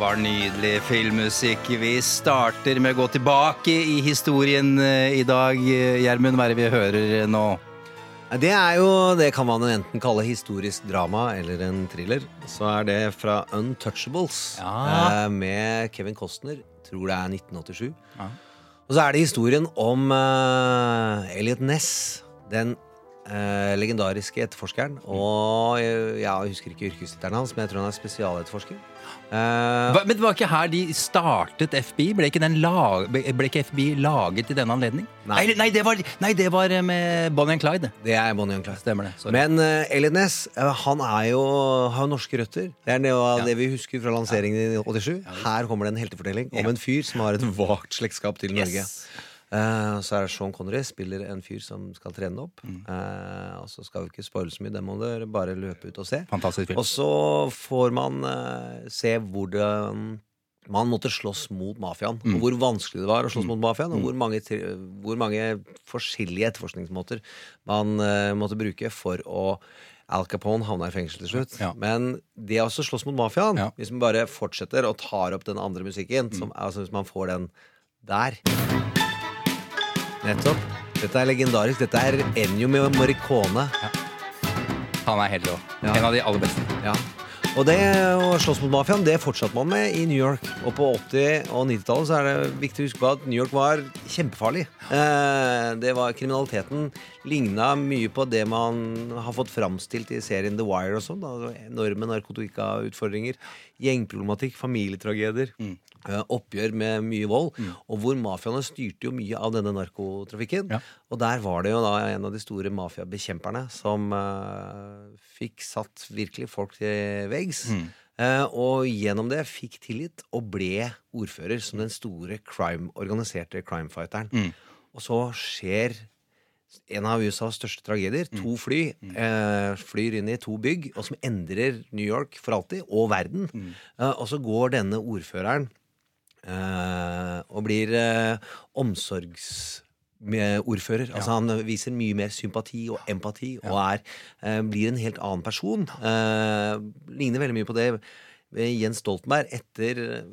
Var nydelig filmmusikk. Vi starter med å gå tilbake i historien eh, i dag. Gjermund, hva er det vi hører nå? Det er jo, det kan man enten kalle historisk drama eller en thriller. Så er det fra Untouchables Ja. eh, med Kevin Costner. Tror det er 1987. Og så er det historien om uh, Elliot Ness, den eh, legendariske etterforskeren. Og jeg, jeg husker ikke yrkestittelen hans, men jeg tror han er spesialetterforsker. Hva- Men det var ikke her de startet FBI? Ble ikke, den lag, ble ikke FBI laget i denne anledning? Nei. Nei, det, var, nei det var eh, med Bonnie and Clyde. det er Bonnie and Clyde. Stemmer det. Sorry. Men uh, Elliot Ness eh, han jo, har jo norske røtter. Det er det, Ja. det vi husker fra lanseringen i 87. Her kommer det en heltefortelling om en fyr som har et vagt slektskap til Norge. Yes. Eh, så er det Sean Connery spiller en fyr som skal trene opp. Mm. Eh, og så skal vi ikke spoile så mye, det må dere bare løpe ut og se. Film. Og så får man eh, se hvordan man måtte slåss mot mafiaen. Mm. Og hvor vanskelig det var å slåss mot mafiaen. Og hvor mange, hvor mange forskjellige etterforskningsmåter man eh, måtte bruke for å Al Capone havna i fengsel til slutt. Ja. Men det å slåss mot mafiaen, Ja. Mm. hvis man bare fortsetter og tar opp den andre musikken, som, altså hvis man får den der Nettopp. Dette er legendarisk. Dette er Ennio med Morricone. Han er helt rå. Ja. En av de aller beste. Ja. Og det å slåss mot mafiaen det fortsatte man med i New York. Og på 80- og 90-tallet så er det viktig å huske på at New York var kjempefarlig. Eh, det var Kriminaliteten ligna mye på det man har fått framstilt i serien The Wire og sånn. da. Enorme narkotikautfordringer, gjengproblematikk, familietragedier. eh, Oppgjør med mye vold. Og hvor mafiaene styrte jo mye av denne narkotrafikken. Ja. Og der var det jo da en av de store mafiabekjemperne som uh, fikk satt virkelig folk til veggs. Eh, og gjennom det fikk tillit og ble ordfører som den store crime, organiserte crimefighteren. Og så skjer en av USAs største tragedier. To fly eh, flyr inn i to bygg, og som endrer New York for alltid, og verden. Eh, og så går denne ordføreren eh, og blir eh, omsorgsordfører. Altså Han viser mye mer sympati og empati og er, eh, blir en helt annen person. Eh, ligner veldig mye på det Jens Stoltenberg etter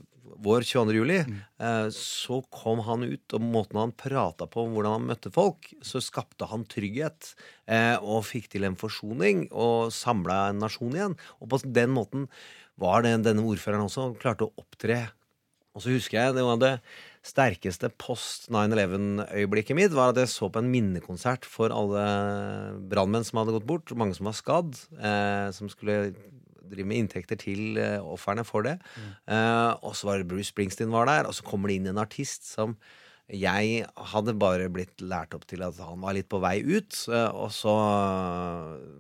vår 22. juli, eh, så kom han ut, og måten han prata på hvordan han møtte folk, så skapte han trygghet eh, og fikk til en forsoning og samla en nasjon igjen. Og på den måten var det denne ordføreren også klarte å opptre. Og så husker jeg det var det sterkeste post 9-11-øyeblikket mitt var at jeg så på en minnekonsert for alle brannmenn som hadde gått bort, mange som var skadd, eh, som skulle drive med inntekter til eh, ofrene for det. Eh, og så var Bruce Springsteen var der, og så kommer det inn en artist som jeg hadde bare blitt lært opp til at han var litt på vei ut. eh, Og så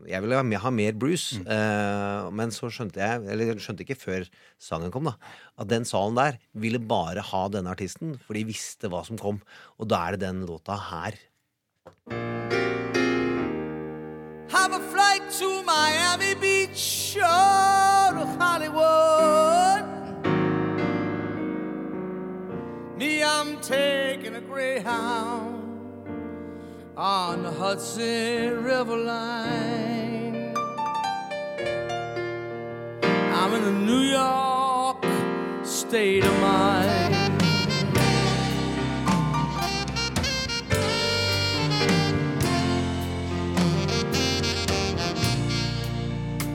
Jeg ville ha mer- Bruce, mm. men så skjønte jeg, eller skjønte ikke før sangen kom, da, at den salen der ville bare ha denne artisten, for de visste hva som kom. Og da er det den låta her. Have a flight to Miami Beach or to Hollywood. Taking a Greyhound on the Hudson River line. I'm in the New York state of mind.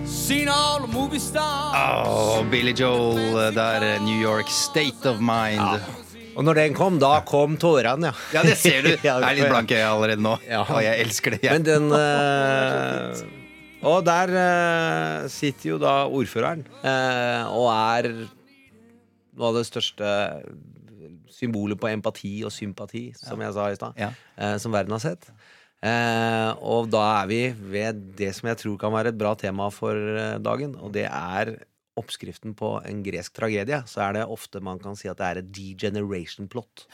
Seen all the movie stars. Åh, Billy Joel der, eh, New York State of Mind. Og når den kom, da kom tårene, ja. Ja, det ser du. Jeg er litt blank i øyet allerede nå. Ja. Og jeg elsker det. Jeg. Men den eh, Og der eh, sitter jo da ordføreren eh, og er noe av det største symbolet på empati og sympati, som jeg sa i stad, eh, som verden har sett. Eh, og da er vi ved det som jeg tror kan være et bra tema for eh, dagen, og det er oppskriften på en gresk tragedie, så er det ofte man kan si at det er et degeneration plot.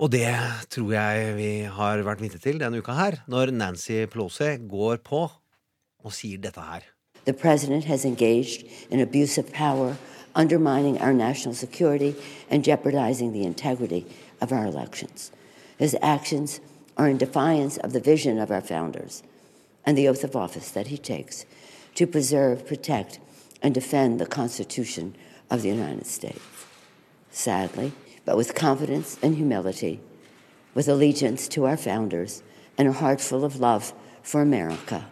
Og det tror jeg vi har vært vitne til denne uka her, når Nancy Pelosi går på og sier dette her. The president has engaged in abuse of power, undermining our national security and jeopardizing the integrity of our elections. His actions are in defiance of the vision of our founders and the oath of office that he takes to preserve, protect, and defend the Constitution of the United States. Sadly, but with confidence and humility, with allegiance to our founders and a heart full of love for America.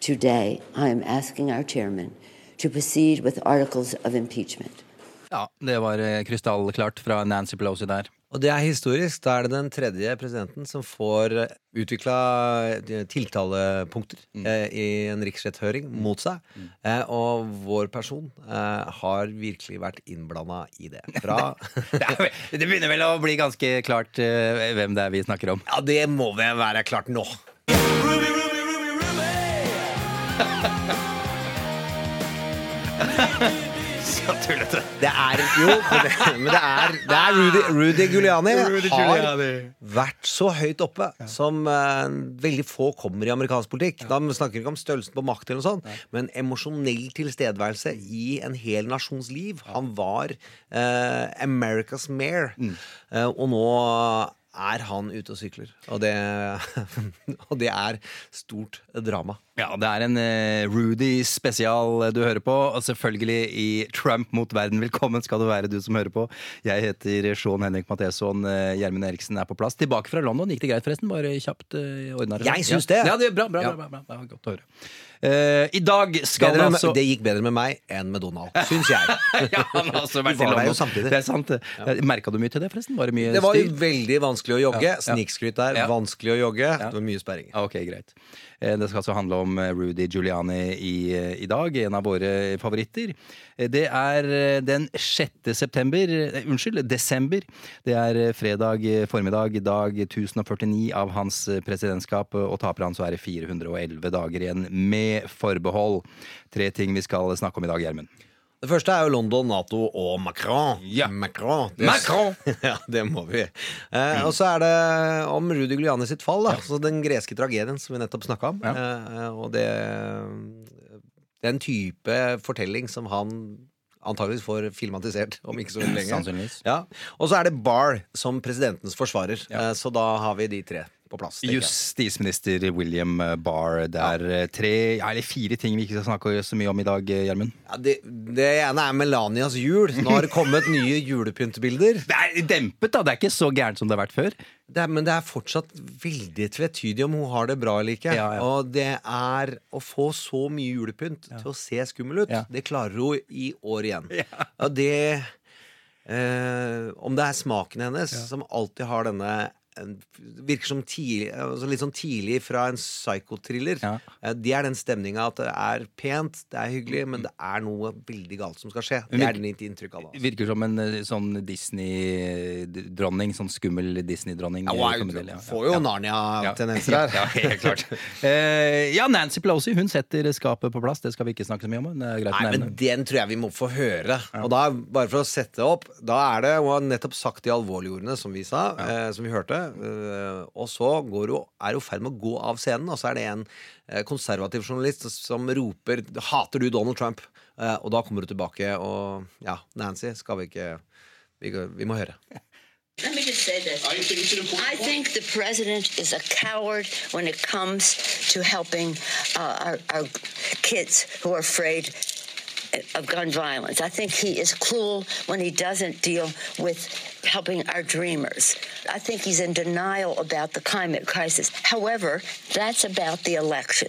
Today, I am asking our chairman to proceed with articles of impeachment. Ja, det var eh, krystallklart fra Nancy Pelosi der. Og det er historisk. Da er det den tredje presidenten som får utvikla tiltalepunkter eh, i en riksretthøring mot seg. Eh, og vår person eh, har virkelig vært innblanda i det. Fra Det, er, det begynner vel å bli ganske klart eh, hvem det er vi snakker om. Ja, det må vel være klart nå. Ruby, Ruby, Ruby, Ruby! Tullete. Det er jo men det, men det er, det er Rudy, Rudy Giuliani Rudy har Giuliani. vært så høyt oppe som uh, veldig få kommer i amerikansk politikk. Da snakker vi ikke om størrelsen på makt, eller noe sånt men emosjonell tilstedeværelse i en hel nasjons liv. Han var uh, America's mayor, uh, og nå er han ute og sykler. Og det, og det er stort drama. Ja, det er en eh, Rudy spesial du hører på. Og selvfølgelig i Trump mot verden. Velkommen skal du være, du som hører på. Jeg heter Sean Henrik Matheson. Eh, Gjermund Eriksen er på plass. Tilbake fra London. Gikk det greit, forresten? Bare kjapt ordna det? Jeg syns det. Ja, det er bra, bra, bra, bra, bra. Det var Godt å høre. Eh, I dag skal Bedre, det med- altså Det gikk bedre med meg enn med Donald, syns jeg. ja, han har også vært Vi var i der jo samtidig. Det er sant. det. Merka du mye til det, forresten? Var det mye Det var jo styr? veldig vanskelig å jogge. Snikskryt der. Ja. Vanskelig å jogge. Det var mye sperring. Ja, Ok, greit. Eh, Det skal altså handle om eh, Rudy Giuliani i, eh, i dag, en av våre favoritter. Det er den 6. september Unnskyld, desember. Det er fredag formiddag, dag 1049 av hans presidentskap. Og taper han så er det 411 dager igjen, med forbehold. Tre ting vi skal snakke om i dag, Gjermund. Det første er jo London, Nato og Macron. Ja. Macron. Det, Macron! ja, det må vi. Eh, og så er det om Rudy Giuliani sitt fall. Da. Så den greske tragedien som vi nettopp snakka om. Ja. Eh, og det Den type fortelling som han antageligvis får filmatisert om ikke så veldig lenge. Ja. Og så er det Barr som presidentens forsvarer. Ja. Eh, så da har vi de tre på plass. Justisminister William Barr. Det er ja. tre, ja, eller fire ting vi ikke skal snakke så mye om i dag, Gjermund. Ja, det, det ene er Melanias jul. Nå har det kommet nye julepyntebilder. Det er dempet, da. Det er ikke så gærent som det har vært før. Det er, men det er fortsatt veldig tvetydig om hun har det bra eller ikke. Ja, ja. Og det er å få så mye julepynt til å se skummel ut, Ja. det klarer hun i år igjen. Og det eh, Om det er smaken hennes, som alltid har denne en- Virker som tidlig, altså litt sånn tidlig fra en psychotriller. Ja. Eh, Det er den stemninga at det er pent, det er hyggelig, men det er noe veldig galt som skal skje. Det virker- er mitt inntrykk av altså. Virker som en eh, sånn Disney-dronning. Sånn skummel Disney-dronning. Ja, wow, hun ja. får jo. Narnia-tendenser her. Ja, helt klart. uh, ja, Nancy Pelosi hun setter skapet på plass. Det skal vi ikke snakke så mye om. men Det greit Nei, men den tror jeg vi må få høre. Og da, bare for å sette opp, da er det Hun har nettopp sagt de alvorlige ordene som vi sa, uh, som vi hørte. Eh, og så går hun, er hun i ferd med å gå av scenen, og så er det en eh, konservativ journalist som roper 'Hater du Donald Trump?' Eh, og da kommer hun tilbake, og ja, Nancy skal vi ikke Vi, vi må høre. Let me just say this. I think the president is a coward when it comes to helping uh, our, our kids who are afraid of gun violence. I think he is cruel when he doesn't deal with helping our dreamers. I think he's in denial about the climate crisis. However, that's about the election.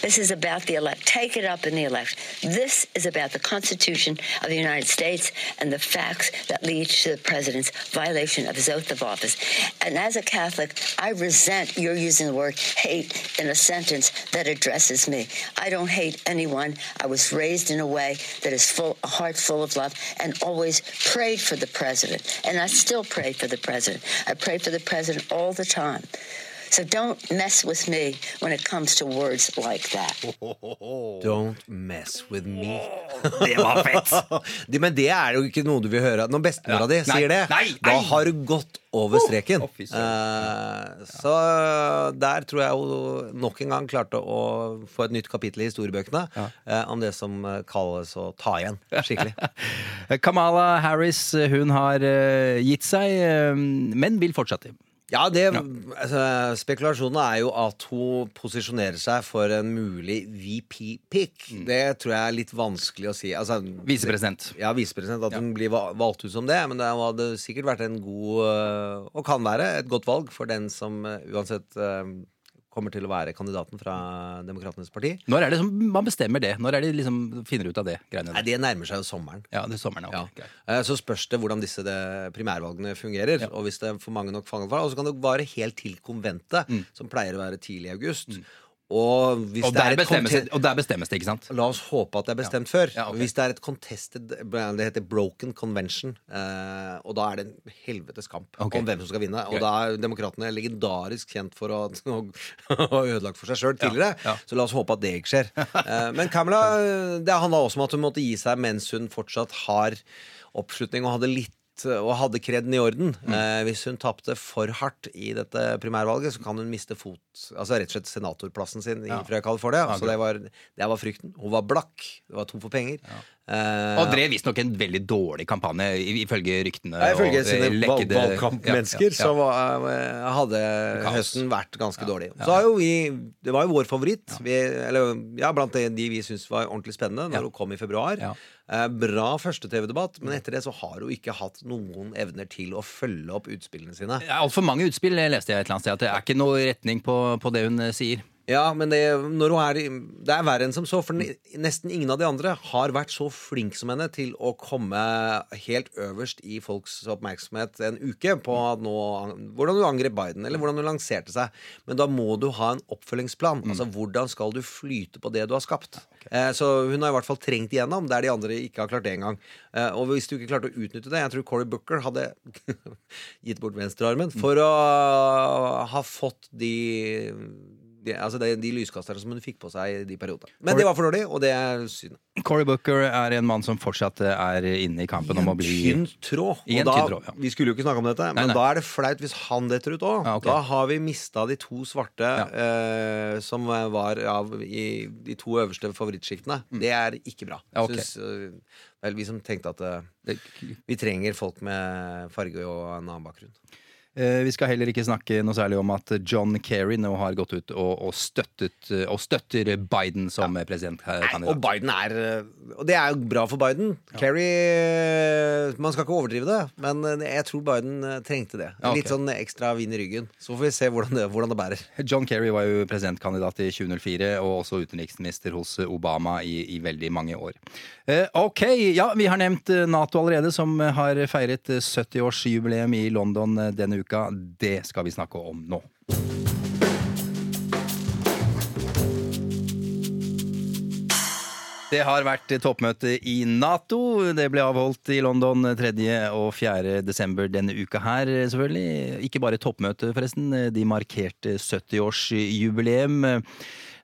This is about the elect. Take it up in the election. This is about the Constitution of the United States and the facts that lead to the president's violation of his oath of office. And as a Catholic, I resent your using the word hate in a sentence that addresses me. I don't hate anyone. I was raised in a way that is full, a heart full of love, and always prayed for the president. And I still pray for the president. I pray for the president all the time. So don't mess with me when it comes to words like that. Don't mess with me. Det var fett! Det- Men det er jo ikke noe du vil høre. Når bestemora Ja. di sier det, nei, da har du gått over streken. Eh, så der tror jeg hun nok en gang klarte å få et nytt kapittel i historiebøkene eh, om det som kalles å ta igjen skikkelig. Kamala Harris hun har eh, gitt seg, men vil fortsette. Ja, det, altså, Spekulasjonen er jo at hun posisjonerer seg for en mulig VP-pick. Det tror jeg er litt vanskelig å si. Altså, Visepresident. Ja, visepresident. At hun blir valgt ut som det. Men det hadde sikkert vært en god, øh, og kan være, et godt valg for den som øh, uansett øh, kommer til å være kandidaten fra Demokratenes parti. Når er det som man bestemmer det? Når er det liksom finner ut av det? greiene Nei. Det nærmer seg jo sommeren. Ja, det er sommeren. Ja. ok, greit. Eh, Så spørs det hvordan disse primærvalgene fungerer. Og hvis det er for mange nok fanger fra, Og så kan det vare helt til konventet, som pleier å være tidlig i august. Og Og det der, er bestemmes, og der bestemmes det, ikke sant? La oss håpe at det er bestemt før. Ja, okay. Hvis det er et contested Det heter broken convention. Eh, og da er det en helvetes kamp okay. om hvem som skal vinne. Og da er demokratene legendarisk kjent for å å ha ødelagt for seg sjøl tidligere. ja. Så la oss håpe at det ikke skjer. Eh, men Camilla, det handla også om at hun måtte gi seg mens hun fortsatt har oppslutning og hadde litt og hadde kreden i orden. Mm. Eh, hvis hun tapte for hardt i dette primærvalget, så kan hun miste fot Altså rett og slett senatorplassen sin Ja. fra California. Så det var, det var frykten. Hun var blakk. Det var tom for penger. Eh, Og drev visstnok en veldig dårlig kampanje, ifølge ryktene. ja, Ifølge eh, sine valgkampmennesker Ja, ja, så var, eh, hadde Kaos. høsten vært ganske dårlig. Så har jo vi Det var jo vår favoritt. Vi, eller ja, blant de vi syntes var ordentlig spennende når Ja. hun kom i februar. Ja. Bra første TV-debatt, men etter det så har hun ikke hatt noen evner til å følge opp utspillene sine. Altfor mange utspill, leste jeg et eller annet sted. At det er ikke noe retning på, på det hun sier. Ja, men det, er, det er verre enn som så, for nesten ingen av de andre har vært så flink som henne til å komme helt øverst i folks oppmerksomhet en uke på nå, hvordan du angrep Biden, eller hvordan du lanserte seg. Men da må du ha en oppfølgingsplan. Altså hvordan skal du flyte på det du har skapt? Eh, så hun har i hvert fall trengt igjennom der de andre ikke har klart det engang. Eh, og hvis du ikke klarte å utnytte det Jeg tror Cory Booker hadde gitt bort venstrearmen for å ha fått de de, altså de, de lyskasterne som hun fikk på seg i de periodene. Men det var for dårlig, og det er synd. Cory Booker er en mann som fortsatt er inne i kampen om å bli tråd. I Og en da, tynn tråd, ja. Vi skulle jo ikke snakke om dette, men Nei, nei. da er det flaut hvis han detter ut òg. Ja, okay. Da har vi mista de to svarte eh, som var av i de to øverste favorittsjiktene. Det er ikke bra. Mm. Ja, ok. Syns, eh, vel, vi som tenkte at uh, vi trenger folk med farge og en annen bakgrunn. Eh, Vi skal heller ikke snakke noe særlig om at John Kerry nå har gått ut og, og, støttet, og støtter Biden som ja. presidentkandidat. og Biden er eh, Og det er jo bra for Biden. Kerry eh, Man skal ikke overdrive det, men jeg tror Biden trengte det. Ja, okay. Litt sånn ekstra vin i ryggen. Så får vi se hvordan det, hvordan det bærer. John Kerry var jo presidentkandidat i 2004, og også utenriksminister hos Obama i, i veldig mange år. Eh, ok, ja, vi har nevnt Nato allerede, som har feiret eh, 70-årsjubileum i London denne uka. Det skal vi snakke om nå. Det har vært toppmøte i Nato. Det ble avholdt i London 3. og 4. desember denne uka her, selvfølgelig. Ikke bare toppmøte, forresten. De markerte 70-årsjubileum.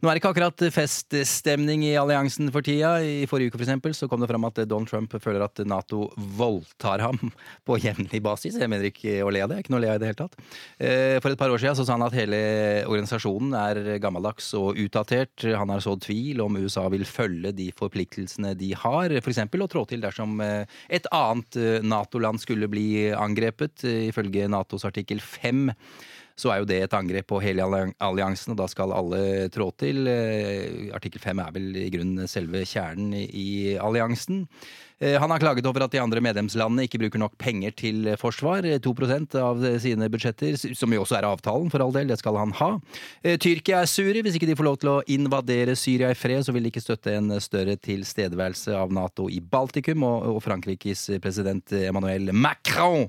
Nå er det ikke akkurat feststemning i alliansen for tida. I forrige uke for eksempel, så kom det fram at Donald Trump føler at Nato voldtar ham på jevnlig basis. Jeg mener ikke å le av det. Ikke noe å le av i det hele tatt. Eh, For et par år siden så sa han at hele organisasjonen er gammeldags og utdatert. Han har sådd tvil om USA vil følge de forpliktelsene de har, f.eks. å trå til dersom eh, et annet eh, Nato-land skulle bli angrepet, ifølge Natos artikkel 5 så er jo det et angrep på hele alliansen, og da skal alle trå til. Eh, Artikkel 5 er vel i grunnen selve kjernen i alliansen. Eh, Han har klaget over at de andre medlemslandene ikke bruker nok penger til forsvar. Eh, 2 av sine budsjetter, som jo også er avtalen, for all del, det skal han ha. Eh, Tyrkia er sure. Hvis ikke de får lov til å invadere Syria i fred, så vil de ikke støtte en større tilstedeværelse av Nato i Baltikum. Og Frankrikes president Emmanuel Macron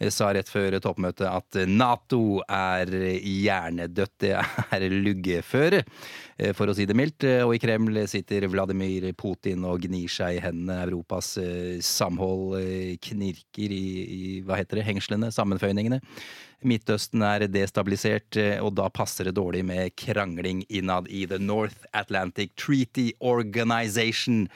eh, sa rett før toppmøtet at Nato er hjernedødt. Det er luggeføre, eh, for å si det mildt. Eh, Og i Kreml sitter Vladimir Putin og gnir seg i hendene, Europas Eh, samhold eh, knirker i, i hva heter det, hengslene, sammenføyningene. Midtøsten er destabilisert, eh, og da passer det dårlig med krangling innad i The North Atlantic Treaty Organization.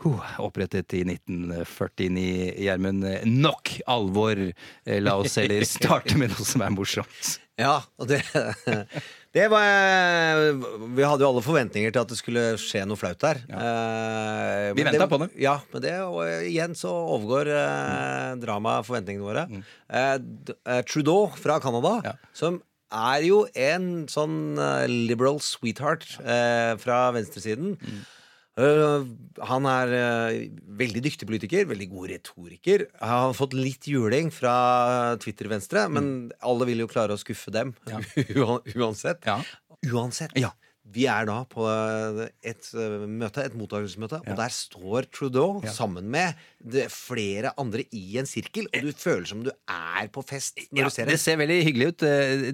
Huh, opprettet i 1949, Gjermund. Nok alvor! Eh, La oss heller starte med noe som er morsomt. Ja, og det, det var Vi hadde jo alle forventninger til at det skulle skje noe flaut der. Eh, Vi venta på det. Ja, men det og igjen så overgår eh, dramaet forventningene våre. Mm. Eh, Trudeau fra Canada, Mm. Ja. som er jo en sånn eh, liberal sweetheart eh, fra venstresiden. Mm. Eh, han er uh, veldig dyktig politiker, veldig god retoriker. Han har fått litt juling fra Twitter-venstre, men alle vil jo klare å skuffe dem Ja. uansett. Ja. Uansett. Ja. Vi er da på et eh, møte, et mottakelsesmøte, Ja. og der står Trudeau Ja. sammen med flere andre i en sirkel, og du føler som du er på fest når Ja, du ser det det. ser veldig hyggelig ut.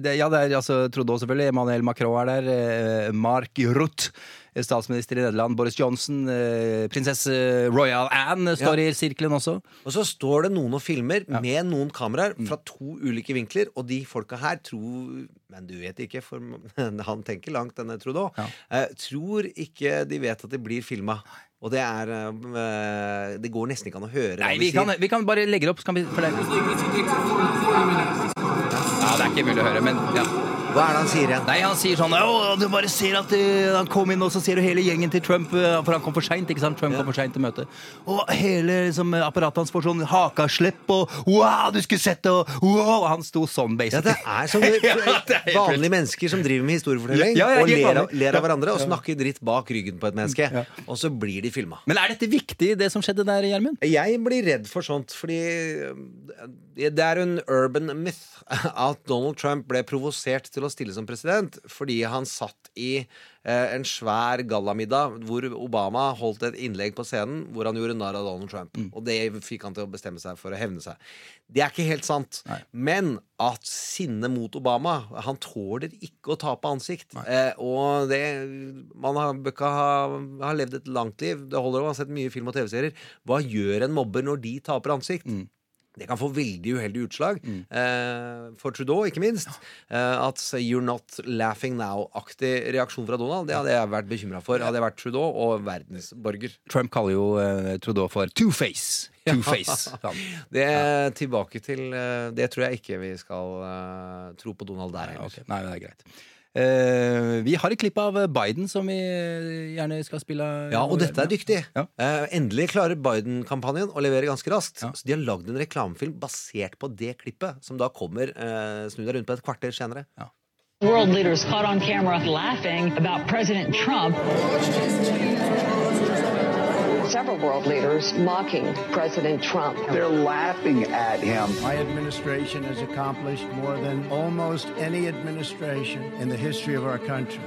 Det, ja, det er altså Trudeau selvfølgelig. Emmanuel Macron er der. Mark Rutte, eh, statsminister i Nederland. Boris Johnson. eh, Prinsesse Royal Anne står i sirkelen også. Og så står det noen og filmer med noen kameraer fra to ulike vinkler, og de folka her tror Men du vet ikke, for han tenker langt, denne Trudeau. Ja. Eh, tror ikke de vet at de blir filma. Og det er eh, Det går nesten ikke an å høre Nei, vi kan, vi kan bare legge det opp. så Kan vi, for det. Ja, det er ikke mulig å høre, men ja. Hva er det han sier igjen? Nei, han sier sånn du bare ser at du, han kom inn, og så ser du hele gjengen til Trump eh, For han kom for seint? Trump kom for seint til møtet. Og hele liksom, apparatet hans får sånn hakaslipp og wow, du skulle sett det, og wow! Han sto sånn, Ja, basically. Ja, det er helt vanlige mennesker som driver med historiefortelling Ja, ja, og ler av, ler av hverandre og snakker dritt bak ryggen på et menneske. Ja. Og så blir de filma. Men er dette viktig, det som skjedde der, Gjermund? Jeg blir redd for sånt, fordi det er en urban myth at Donald Trump ble provosert til å stille som president fordi han satt i eh, en svær gallamiddag hvor Obama holdt et innlegg på scenen hvor han gjorde narr av Donald Trump. Og det fikk han til å bestemme seg for å hevne seg. Det er ikke helt sant. Nei. Men at sinnet mot Obama Han tåler ikke å tape ansikt. Eh, og det Man har, bør ikke ha, har levd et langt liv. Det holder å ha sett mye film og TV-serier. Hva gjør en mobber når de taper ansikt? Det kan få veldig uheldige utslag. Eh, for Trudeau, ikke minst. Eh, at 'you're not laughing now'-aktig reaksjon fra Donald, det hadde jeg vært bekymra for. Hadde jeg vært Trudeau og verdensborger. Trump kaller jo eh, Trudeau for two-face. Two-face. Det er tilbake til eh, Det tror jeg ikke vi skal eh, tro på Donald der heller. Okay. Nei, det er greit. Eh, vi har et klipp av Biden som vi eh, gjerne skal spille. Ja, og dette er dyktig. Ja. Eh, endelig klarer Biden-kampanjen å levere ganske raskt. Ja. Så de har lagd en reklamefilm basert på det klippet, som da kommer snu deg rundt på et kvarter senere. World leaders caught on camera laughing about President Trump. Several world leaders mocking President Trump. They're laughing at him. My administration has accomplished more than almost any administration in the history of our country.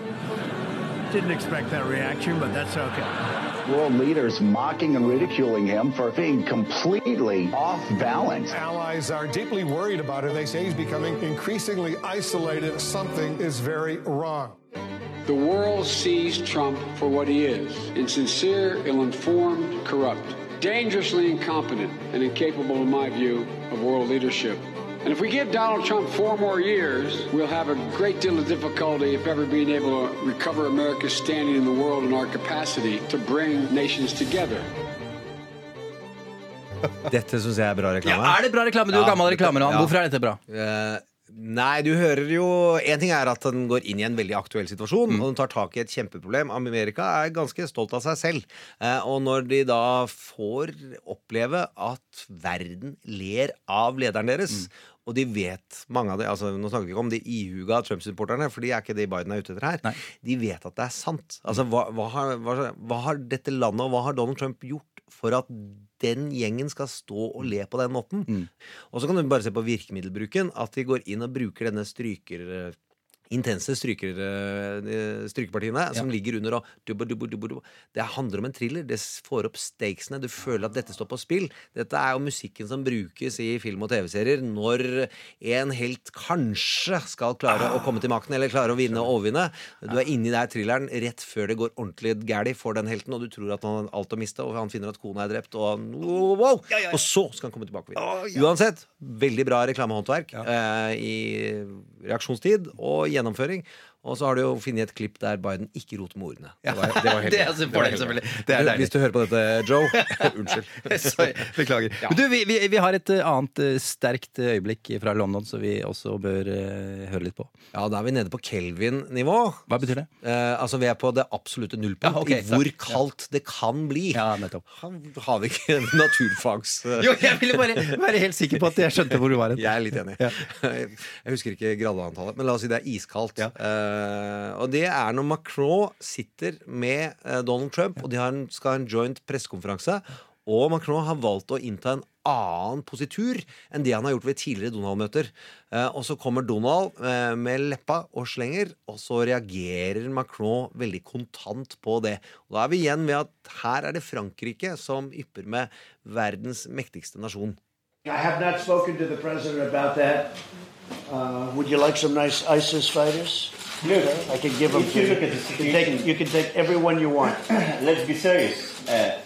Didn't expect that reaction, but that's okay. World leaders mocking and ridiculing him for being completely off balance. Allies are deeply worried about it. They say he's becoming increasingly isolated. Something is very wrong. The world sees Trump for what he is insincere, ill informed, corrupt, dangerously incompetent, and incapable, in my view, of world leadership. And if we give Donald Trump four more years, we'll have a great deal of difficulty, if ever, being able to recover America's standing in the world and our capacity to bring nations together. Dette syns jeg er bra Ja, er det bra reklame? Du er Ja, gammel reklamemann. ja. Hvorfor er dette bra? Eh, nei, du hører jo En ting er at den går inn i en veldig aktuell situasjon, Mm. og den tar tak i et kjempeproblem. Amerika er ganske stolt av seg selv. Eh, og når de da får oppleve at verden ler av lederen deres Mm. Og de vet, mange av de, altså Nå snakker vi ikke om de ihuga Trump-supporterne, for de er ikke det Biden er ute etter her. Nei. De vet at det er sant. Altså, hva, hva, har, hva, hva har dette landet og hva har Donald Trump gjort for at den gjengen skal stå og le på den måten? Mm. Og så kan du bare se på virkemiddelbruken. At de går inn og bruker denne stryker... intense stryker, eh, strykepartiene som ligger under og dubba, dubba, dubba, dubba. Det handler om en thriller. Det får opp stakesene. Du føler at dette står på spill. Dette er jo musikken som brukes i film- og TV-serier når en helt kanskje skal klare å komme til makten, eller klare å vinne og overvinne. Du er inni der thrilleren rett før det går ordentlig gæli for den helten, og du tror at han har alt å miste, og han finner at kona er drept, og han, wow, Og så skal han komme tilbake. og vinne. Uansett, veldig bra reklamehåndverk eh, i reaksjonstid og gjennomføring. Og så har du jo funnet et klipp der Biden ikke roter med ordene. Det var, det var Det er altså fordel, selvfølgelig. Det er deilig. Hvis du hører på dette, Joe. Unnskyld. Sorry, beklager. Men du, vi, vi, vi har et eh, annet eh, sterkt øyeblikk fra London som vi også bør uh, høre litt på. Ja, da er vi nede på Kelvin-nivå. Hva betyr det? Uh, altså Vi er på det absolutte nullpunkt Ja, okay, i hvor kaldt det kan bli. Ja, nettopp. Har vi ikke naturfags... eh, Jo, jeg ville bare være helt sikker på at jeg skjønte hvor du var hen. Jeg er litt enig. Jeg husker ikke gradeantallet, men la oss si det er iskaldt. Eh, og det er når Macron sitter med uh, Donald Trump, og de en, skal ha en joint pressekonferanse. Og Macron har valgt å innta en annen positur enn det han har gjort ved tidligere Donald-møter. Eh, og så kommer Donald eh, med leppa og slenger, og så reagerer Macron veldig kontant på det. Og da er vi igjen ved at her er det Frankrike som ypper med verdens mektigste nasjon. I have not spoken to the president about that. Uh, would you like some nice ISIS fighters? I can give them to you you. look at the You can take, you can take everyone you want. Let's be serious. Uh,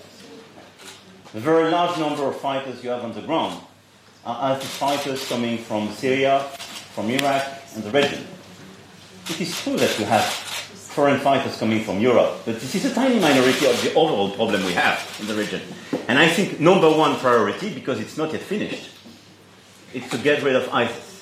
the very large number of fighters you have on the ground are ISIS fighters coming from Syria, from Iraq, and the region. It is true that you have foreign fighters coming from Europe, but this is a tiny minority of the overall problem we have in the region. And I think number one priority, because it's not yet finished, is to get rid of ISIS.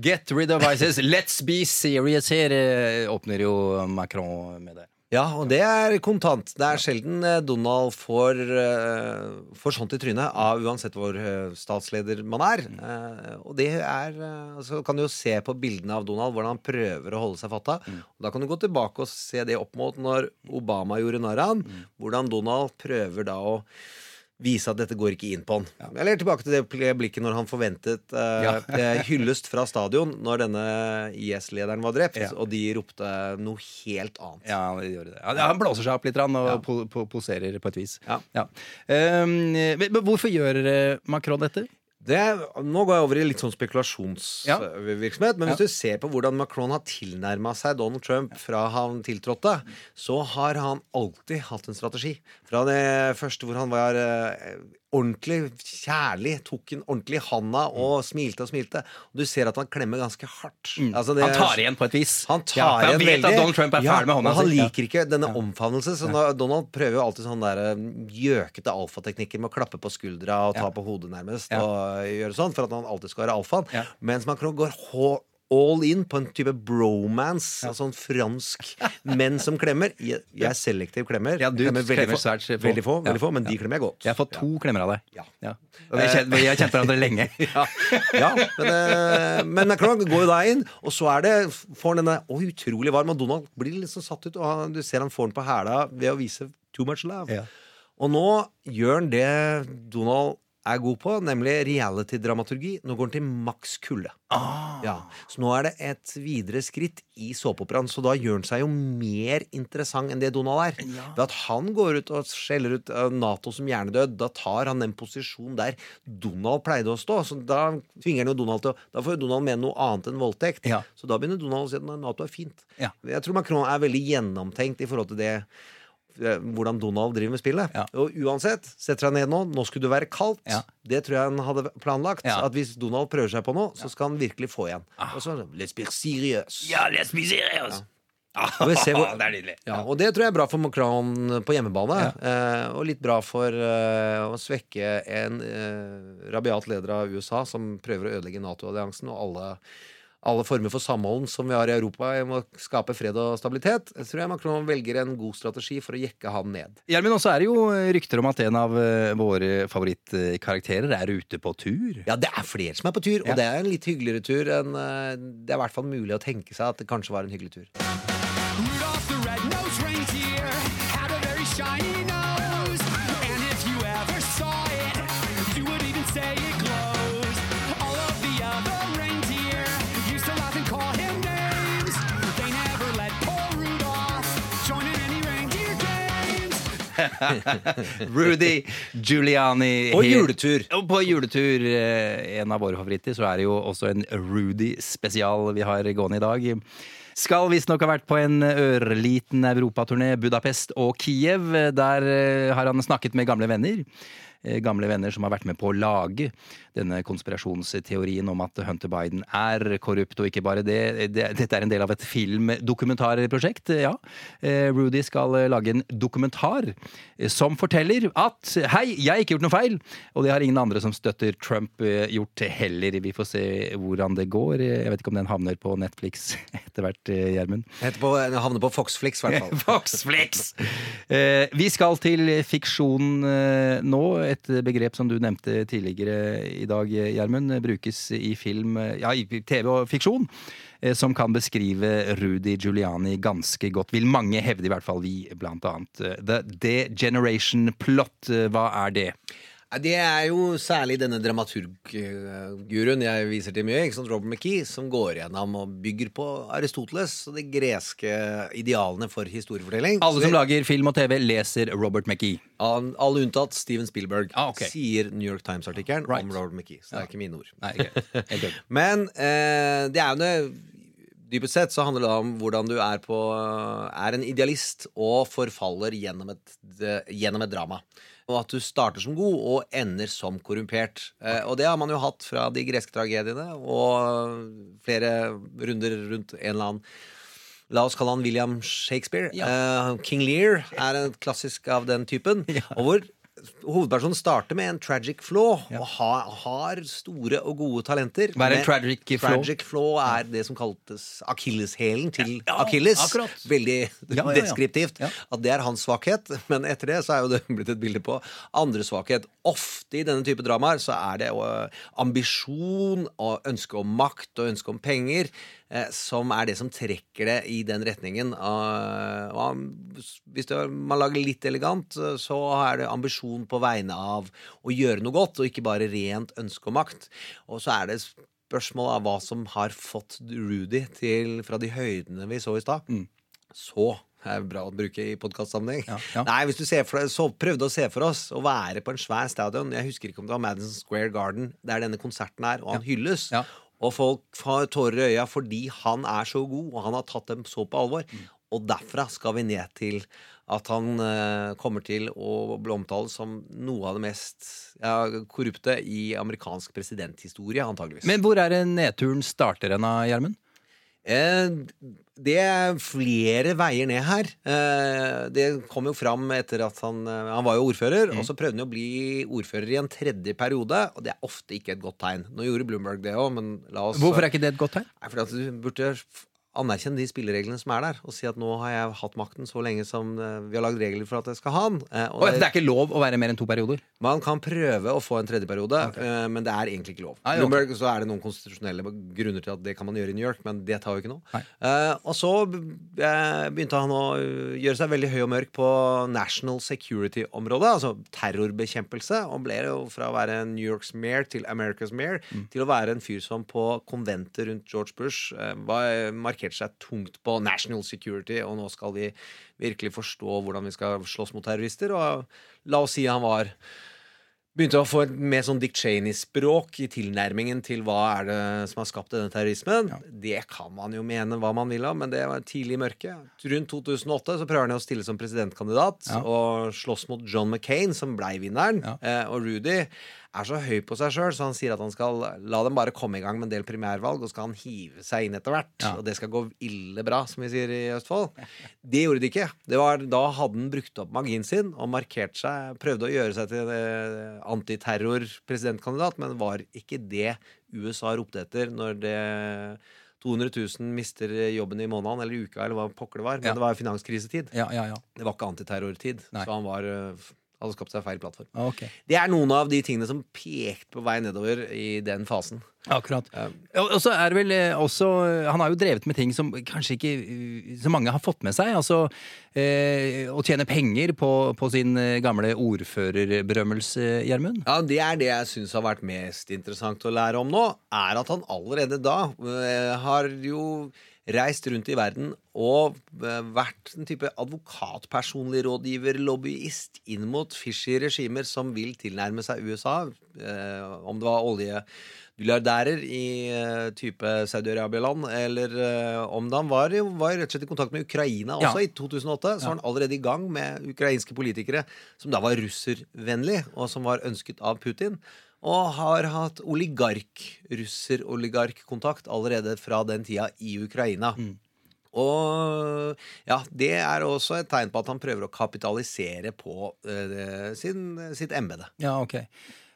Get rid of ISIS. Let's be serious her, eh, åpner jo Macron med det. Ja, og det er kontant. Det er sjelden eh, Donald får, eh, får sånt i trynet av uansett hvor statsleder man er. Eh, og det er Så kan du jo se på bildene av Donald hvordan han prøver å holde seg fatta. Og da kan du gå tilbake og se det opp mot når Obama gjorde narr av han. Hvordan Donald prøver da å vise at dette går ikke inn på han. Eller tilbake til det blikket når han forventet uh, Ja. eh, hyllest fra stadion når denne IS-lederen var drept, Ja. og de ropte noe helt annet. Ja, de gjorde det. Ja, han blåser seg opp litt og Ja. po po poserer på et vis. Ja. Um, men men hvorfor gjør eh, Macron dette? Det, nå går jeg over i litt sånn spekulasjonsvirksomhet. Men hvis du ser på hvordan Macron har tilnærma seg Donald Trump fra han tiltrådte, så har han alltid hatt en strategi. Fra det første hvor han var eh, ordentlig kjærlig, tok en ordentlig i handa og smilte og smilte. Og du ser at han klemmer ganske hardt. Altså det- Mm. Han tar igjen på et vis. han tar Ja, han igjen vet veldig. at Donald Trump er ferdig med hånda og han si. Liker ikke denne omfavnelse. Så da, Donald prøver jo alltid sånn der eh, gjøkete alfateknikker med å klappe på skuldra og ta Ja. på hodet nærmest. Ja. Og gjøre sånn For at han alltid skal være alfaen. Ja. Mens man går hå- all in på en type bromance. Sånn fransk menn som klemmer. Jeg, jeg er selektiv klemmer. Ja, du klemmer veldig klemmer svært få. veldig få, Ja. veldig få men de klemmer jeg godt. Jeg har fått to klemmer av deg. Ja. Ja. Og vi har kjent, hverandre lenge. ja, ja men, det men klart, går jo da inn, og så er det får han denne å, utrolig varm, og Donald blir sånn satt ut, og han, du ser han får den på hæla ved å vise too much love. Ja. Og nå gjør han det Donald er god på, nemlig reality-dramaturgi. Nå går han til maks kulde. Ja. Så nå er det et videre skritt i såpeoperaen, så da gjør han seg jo mer interessant enn det Donald er. Ved at han går ut og skjeller ut eh, Nato som hjernedød, da tar han den posisjonen der Donald pleide å stå. Så da tvinger han jo Donald til å Da får jo Donald mene noe annet enn voldtekt. Ja. Så da begynner Donald å si at Nato er fint. Ja. Jeg tror Macron er veldig gjennomtenkt i forhold til det hvordan Donald driver med spillet. Ja. Og uansett, setter han ned nå, nå skulle det være kaldt. Ja. Det tror jeg han hadde planlagt. Ja. At hvis Donald prøver seg på noe, så skal han virkelig få igjen. Og så let's be serious. Ja, let's be serious! Og hvor- det er nydelig. Ja, og det tror jeg er bra for Macron på hjemmebane. Eh, og litt bra for eh, å svekke en eh, rabiat leder av USA som prøver å ødelegge Nato-alliansen og alle, alle former for samhold som vi har i Europa om å skape fred og stabilitet. Jeg tror jeg Macron velger en god strategi for å jekke han ned. Gjermund, også er det jo rykter om at en av eh, våre favorittkarakterer er ute på tur. Ja, det er flere som er på tur, og Ja. det er en litt hyggeligere tur enn eh, Det er i hvert fall mulig å tenke seg at det kanskje var en hyggelig tur. Rudy Giuliani. På juletur. På juletur. eh, En av våre favoritter. Så er det jo også en Rudy-spesial vi har gående i dag. Skal visstnok ha vært på en ørliten europaturné, Budapest og Kiev. Der eh, har han snakket med gamle venner. Eh, Gamle venner som har vært med på å lage denne konspirasjonsteorien om at Hunter Biden er korrupt, og ikke bare det. det dette er en del av et filmdokumentarprosjekt, ja. Eh, Rudy skal eh, lage en dokumentar som forteller at hei, jeg har ikke gjort noe feil, og det har ingen andre som støtter Trump gjort heller. Vi får se hvordan det går. Jeg vet ikke om den havner på Netflix etter hvert, Gjermund. Den havner på Foxflix, i hvert fall. Foxflix! Vi skal til fiksjon eh, nå. Et begrep som du nevnte tidligere i dag, Gjermund. Brukes i film, ja, i TV og fiksjon. eh, Som kan beskrive Rudy Giuliani ganske godt, vil mange hevde, i hvert fall vi, blant annet. Eh, The Degeneration Plot, eh, hva er det? Det er jo særlig denne dramaturgguruen jeg viser til mye, ikke sant? Robert McKee, som går gjennom og bygger på Aristoteles og de greske idealene for historiefortelling. Alle som lager film og TV, leser Robert McKee. Alle unntatt Steven Spielberg, Ah, okay. sier New York Times-artikkelen Right. om Robert McKee. Så det er ikke mine ord. Nei, okay. Men eh, det er jo det Dypest sett så handler det om hvordan du er på Er en idealist og forfaller gjennom et, gjennom et drama. Og at du starter som god og ender som korrumpert. Eh, og det har man jo hatt fra de greske tragediene og flere runder rundt en eller annen La oss kalle han William Shakespeare. Eh, King Lear er en klassisk av den typen. Og hvor hovedpersonen starter med en tragic flaw og har, har store og gode talenter. Hva er en tragic flaw? Tragic flaw er det som kaltes akilleshælen til Ja, Achilles. akkurat. Veldig Ja, ja, ja. deskriptivt. At det er hans svakhet. Men etter det så er jo det blitt et bilde på andre svakhet. Ofte i denne type dramaer så er det jo ambisjon og ønske om makt og ønske om penger eh, som er det som trekker det i den retningen. Og hvis man lager litt elegant, eh, så er det ambisjon på vegne av å gjøre noe godt, og ikke bare rent ønske og makt. Og så er det spørsmål av hva som har fått Rudy til fra de høydene vi så i stad. Så er det bra å bruke i podkastsammenheng. Nei, hvis du ser for deg, så prøvde å se for oss å være på en svær stadion. Jeg husker ikke om det var Madison Square Garden, der denne konserten er, og han hylles. Og folk får tårer i øya fordi han er så god, og han har tatt dem så på alvor. Og derfra skal vi ned til at han eh, kommer til å bli omtalt som noe av det mest ja, korrupte i amerikansk presidenthistorie, antageligvis. Men hvor er det nedturen starter hen, Gjermund? Eh, det er flere veier ned her. Eh, det kom jo fram etter at han eh, Han var jo ordfører, og så prøvde han å bli ordfører i en tredje periode, og det er ofte ikke et godt tegn. Nå gjorde Bloomberg det òg, men la oss Hvorfor er ikke det et godt tegn? Nei, fordi at du burde anerkjenne de spillereglene som er der, og si at nå har jeg hatt makten så lenge som eh, vi har lagd regler for at jeg skal ha den. Eh, og det, det er ikke lov å være mer enn to perioder? man kan prøve å få en tredje periode, okay. men det er egentlig ikke lov. Ok. Bloomberg, så er det noen konstitusjonelle grunner til at det kan man gjøre i New York, men det tar jo ikke noe. Eh, og så eh, begynte han å eh, gjøre seg veldig høy og mørk på national security-området, altså terrorbekjempelse, og ble jo fra å være New Yorks mayor til America's mayor til å være en fyr som på konventet rundt George Bush eh, var, markerte seg tungt på national security, og nå skal vi virkelig forstå hvordan vi skal slåss mot terrorister, og la oss si han var Begynte å få et mer sånn Dick Cheney-språk i tilnærmingen til hva er det som har skapt denne terrorismen. Det kan man jo mene hva man vil av, men det var tidlig i mørket. Rundt 2008 så prøver han å stille som presidentkandidat Ja. og slåss mot John McCain, som blei vinneren. Eh, og Rudy er så høy på seg sjøl, så han sier at han skal la dem bare komme i gang med en del primærvalg, og skal han hive seg inn etter hvert. Og det skal gå ille bra, som vi sier i Østfold. Det gjorde de ikke. Det var, da hadde han brukt opp magien sin og markert seg, prøvde å gjøre seg til eh, antiterror-presidentkandidat, men var ikke det USA ropte etter når det 200 000 mister jobben i måneden eller uka, eller hva pokker det var. Men Ja. det var finanskrisetid. Ja, ja, ja. Det var ikke antiterrortid. Så han var, eh, hadde skapt seg feil plattform. Okay. Det er noen av de tingene som pekte på vei nedover i den fasen. Akkurat. Um, og så er det vel eh, også Han har jo drevet med ting som kanskje ikke eh, så mange har fått med seg. Altså eh, å tjene penger på, på sin eh, gamle ordførerberømmelse, Gjermund. Ja, Det er det jeg syns har vært mest interessant å lære om nå, er at han allerede da eh, har jo reist rundt i verden og eh, vært en type advokat, personlig rådgiver, lobbyist inn mot fishy regimer som vil tilnærme seg USA. Eh, om det var oljemilliardærer i eh, type Saudi-Arabia-land, eller eh, om det han var, var rett og slett i kontakt med Ukraina Ja. også i 2008. Så var han allerede i gang med ukrainske politikere som da var russervennlig, og som var ønsket av Putin. Og har hatt oligark, russer-oligarkkontakt allerede fra den tida i Ukraina. Og ja, det er også et tegn på at han prøver å kapitalisere på uh, sin, sitt embete. Ja, ok.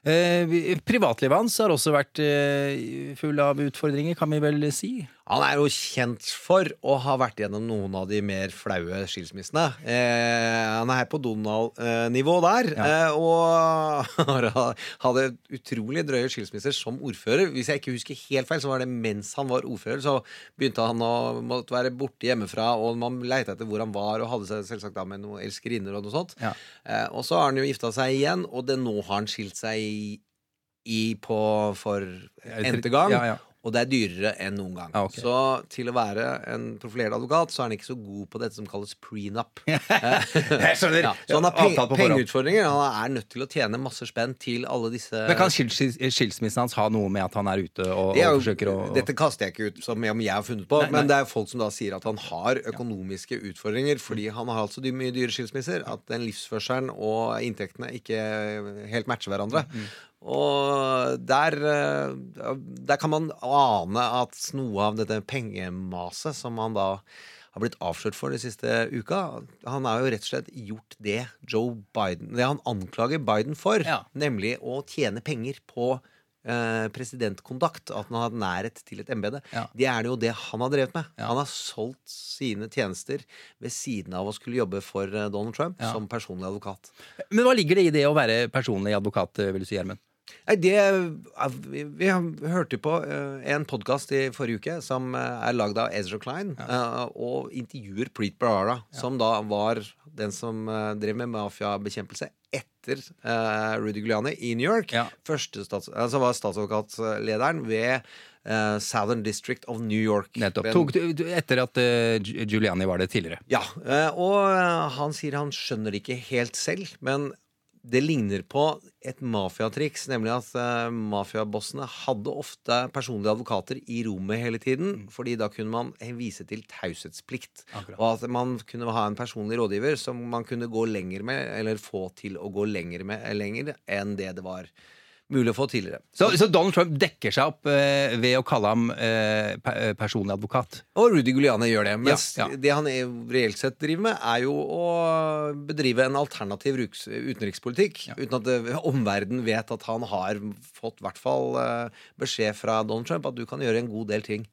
Eh, privatlivet hans har også vært eh, full av utfordringer, kan vi vel si? Han er jo kjent for å ha vært gjennom noen av de mer flaue skilsmissene. Eh, han er her på Donald-nivå der. Eh, og har- hadde utrolig drøye skilsmisser som ordfører. Hvis jeg ikke husker helt feil, så var det mens han var ordfører. Så begynte han å måtte være borte hjemmefra, og man leita etter hvor han var, og hadde seg selvsagt da med noen elskerinner og noe sånt. Ja. Eh, og så har han jo gifta seg igjen, og det, nå har han skilt seg i, i på for n-te gang. Ja, ja. Og det er dyrere enn noen gang. Ah, okay. Så til å være en profilert advokat, så er han ikke så god på dette som kalles prenup. Ja, så han har peng pengeutfordringer. Han er nødt til å tjene masse spenn til alle disse Men Kan skils- skilsmissen hans ha noe med at han er ute og, Det er og forsøker å Dette kaster jeg ikke ut som om jeg har funnet på, Nei, nei. men det er folk som da sier at han har økonomiske utfordringer fordi han har hatt så mye dyre skilsmisser. At den livsførselen og inntektene ikke helt matcher hverandre. Mm. Og der, eh, der kan man ane at noe av dette pengemaset som han da har blitt avslørt for de siste uka Han har jo rett og slett gjort det Joe Biden Det han anklager Biden for, nemlig å tjene penger på eh, presidentkontakt. At han har hatt nærhet til et embete. Det er det jo det han har drevet med. Han har solgt sine tjenester ved siden av å skulle jobbe for eh, Donald Trump Ja. som personlig advokat. Men hva ligger det i det å være personlig advokat, vil du si, Gjermund? Nei, det Vi, vi hørte på eh, en podkast i forrige uke som eh, er lagd av Ezra Klein, ja. og intervjuer Preet Bharara, som da var den som eh, drev med mafiabekjempelse etter eh, Rudy Giuliani i New York. Første stats, altså var statsadvokatlederen ved eh, Southern District of New York. Nettopp. Etter at eh, Giuliani var det tidligere. ja, eh, og eh, han sier han skjønner det ikke helt selv, men det ligner på et mafiatriks, nemlig at uh, mafiabossene hadde ofte personlige advokater i rommet hele tiden, fordi da kunne man vise til taushetsplikt. Og at man kunne ha en personlig rådgiver som man kunne gå lenger med, eller få til å gå lenger med lenger enn det det var mulig å få tidligere. Så, så Donald Trump dekker seg opp eh, ved å kalle ham eh, pe eh, personlig advokat? Og Rudy Giuliani gjør det. Mens Ja, ja. det han er- reelt sett driver med, er jo å bedrive en alternativ ruks- utenrikspolitikk. Uten at det- omverdenen vet at han har fått i hvert fall eh, beskjed fra Donald Trump at du kan gjøre en god del ting.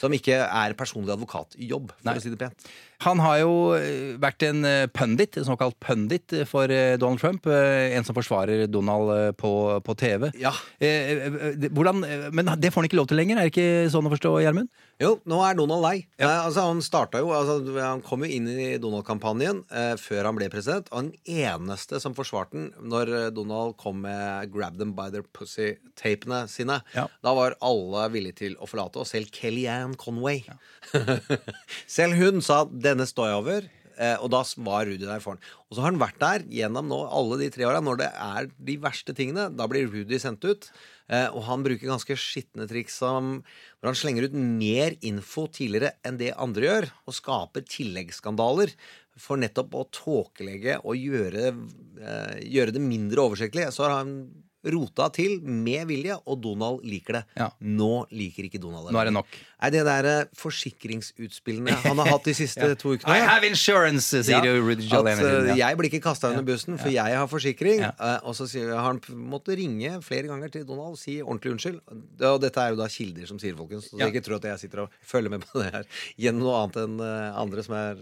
Som ikke er personlig advokatjobb, for Nei. å si det pent. Han har jo eh, vært en eh, pundit, en såkalt pundit eh, for Donald Trump. En som forsvarer Donald på, på TV. Ja. Hvordan, men det får han ikke lov til lenger, er det ikke sånn å forstå, Gjermund? Jo, nå er Donald lei. Eh, altså, han starta jo altså, Han kom jo inn i Donald-kampanjen eh, før han ble president. Og den eneste som forsvarte den når Donald kom med 'grab them by their pussy'-tapene sine, da var alle villige til å forlate, og selv Kellyanne Conway. selv hun sa 'denne står jeg over'. Eh, og da var Rudy der for han. Og så har han vært der gjennom nå alle de tre åra. Når det er de verste tingene, da blir Rudy sendt ut. Eh, og han bruker ganske skitne triks som hvor han slenger ut mer info tidligere enn det andre gjør, og skaper tilleggsskandaler for nettopp å tåkelegge og gjøre, eh, gjøre det mindre oversiktlig. Så har han rota til med vilje, og Donald liker det. Nå liker ikke Donald det. Nå er det nok. Nei, det der eh, forsikringsutspillene han har hatt de siste Ja. to ukene I have insurance, sier ja. Rudy. At, eh, jeg blir ikke kasta under bussen, for jeg har forsikring. Eh, og så har han måttet ringe flere ganger til Donald og si ordentlig unnskyld. Og dette er jo da kilder som sier, folkens. Så Ja. ikke tro at jeg sitter og følger med på det her gjennom noe annet enn andre som er,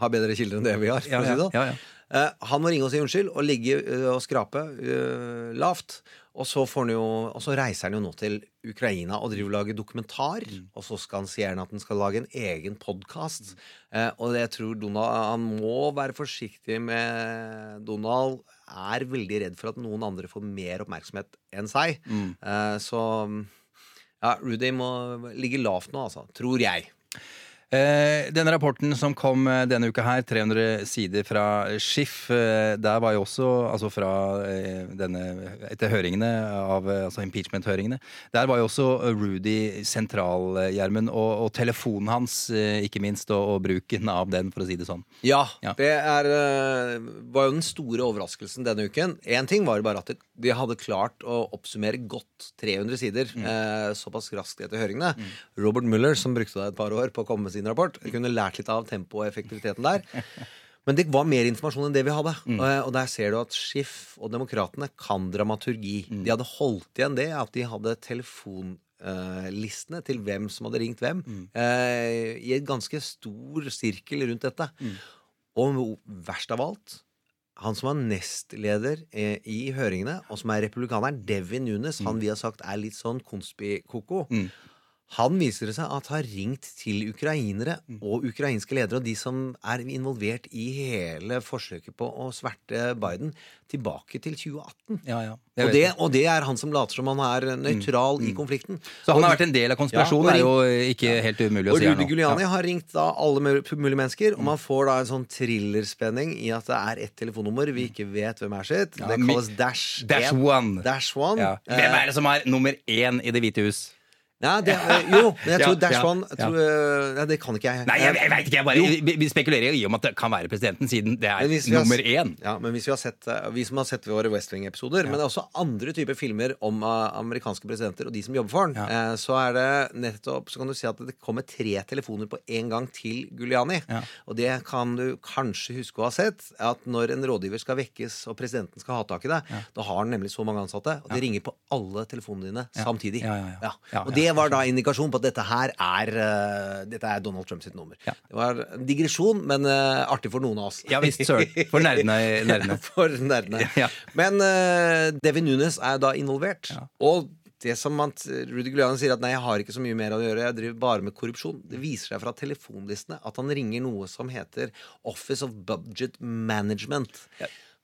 har bedre kilder enn det vi har. For Ja, å si det sånn. ja, ja. Eh, han må ringe og si unnskyld og ligge eh, og skrape eh, lavt. Og så, får han jo, og så reiser han jo nå til Ukraina og driver og lager dokumentar. Og så skal han si gjerne at han skal lage en egen podkast. Eh, og jeg tror Donald Han må være forsiktig med Donald er veldig redd for at noen andre får mer oppmerksomhet enn seg. Eh, så ja, Rudy må ligge lavt nå, altså. Tror jeg. Eh, denne rapporten som kom eh, denne uka her, 300 sider fra Schiff, eh, der var jo også, altså fra denne, etter høringene av, altså impeachment-høringene, der var jo også Rudy sentral, Gjermund, og, og telefonen hans, ikke minst, og, og bruken av den, for å si det sånn. Ja, Ja. det er, var jo den store overraskelsen denne uken. Én ting var jo bare at de hadde klart å oppsummere godt 300 sider eh, såpass raskt etter høringene. Robert Mueller, som brukte da et par år på å komme med sin rapport, kunne lært litt av tempoet og effektiviteten der. Men det var mer informasjon enn det vi hadde. Og, og der ser du at Schiff og Demokratene kan dramaturgi. De hadde holdt igjen det at de hadde telefonlistene til hvem som hadde ringt hvem, eh, i et ganske stor sirkel rundt dette. Og verst av alt han som var nestleder eh, i høringene, og som er republikaneren, Devin Nunes, han vi har sagt er litt sånn konspikoko. Han viser det seg at har ringt til ukrainere og ukrainske ledere og de som er involvert i hele forsøket på å sverte Biden, tilbake til 2018. Ja, ja. Og det, og det er han som later som han er nøytral i konflikten. Så han har vært en del av konspirasjonen, Ja, og er jo ikke helt umulig å og si her nå. Giuliani Ja. har ringt da alle mulige mennesker, og man får da en sånn thrillerspenning i at det er ett telefonnummer vi ikke vet hvem er sitt. Det kalles Dash, Dash 1. One. Dash One. Hvem er det som er nummer én i Det hvite hus? Nei, det, eh, jo, men jeg tror ja, One ja. tror, eh, Nei, det kan ikke jeg. Nei, jeg, jeg vet ikke. Jeg bare, vi, vi spekulerer i om at det kan være presidenten, siden det er har- nummer én. Ja, men hvis vi har sett eh, Vi som har sett våre West Wing-episoder, men det er også andre typer filmer om amerikanske presidenter og de som jobber for eh, så er det nettopp Så kan du si at det kommer tre telefoner på en gang til Giuliani. Og det kan du kanskje huske å ha sett, at når en rådgiver skal vekkes og presidenten skal ha tak i deg, da har han nemlig så mange ansatte, og de ringer på alle telefonene dine Ja. samtidig. Ja, ja, ja. Ja, Og ja, det var da indikasjon på at dette her er uh, Dette er Donald Trump sitt nummer. Det var en digresjon, men uh, artig for noen av oss. Ja visst, søren. For nerdene. nerdene. For nerdene. Ja. Men uh, Devin Nunes er da involvert. Og det som man, Rudy Giuliani sier at nei, jeg har ikke så mye mer å gjøre, jeg driver bare med korrupsjon. Det viser seg fra telefonlistene at han ringer noe som heter Office of Budget Management.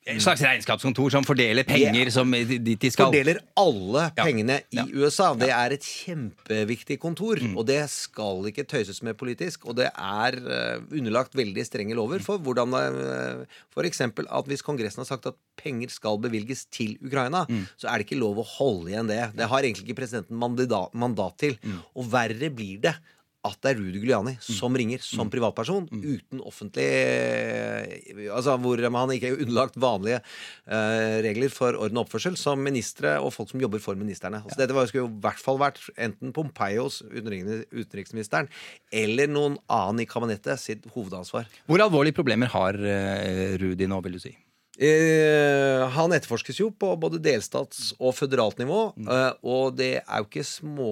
Et slags regnskapskontor som fordeler penger som dit de skal. Fordeler alle Ja. pengene i Ja. USA. Det er et kjempeviktig kontor, Mm. og det skal ikke tøyses med politisk. Og det er eh, underlagt veldig strenge lover for hvordan uh, F.eks. at hvis Kongressen har sagt at penger skal bevilges til Ukraina, Mm. så er det ikke lov å holde igjen det. Det har egentlig ikke presidenten mandat, mandat til. Mm. Og verre blir det at det er Rudy Giuliani som ringer Mm. som privatperson, uten offentlig Altså hvor man ikke er underlagt vanlige uh, regler for orden og oppførsel som ministre og folk som jobber for ministrene. Altså, Dette var, skulle jo i hvert fall vært enten utenriks- utenriksministeren, eller noen annen i kabinettet sitt hovedansvar. Hvor alvorlige problemer har uh, Rudi nå, vil du si? Eh, han etterforskes jo på både delstats- og føderalt nivå, Mm. eh, og det er jo ikke små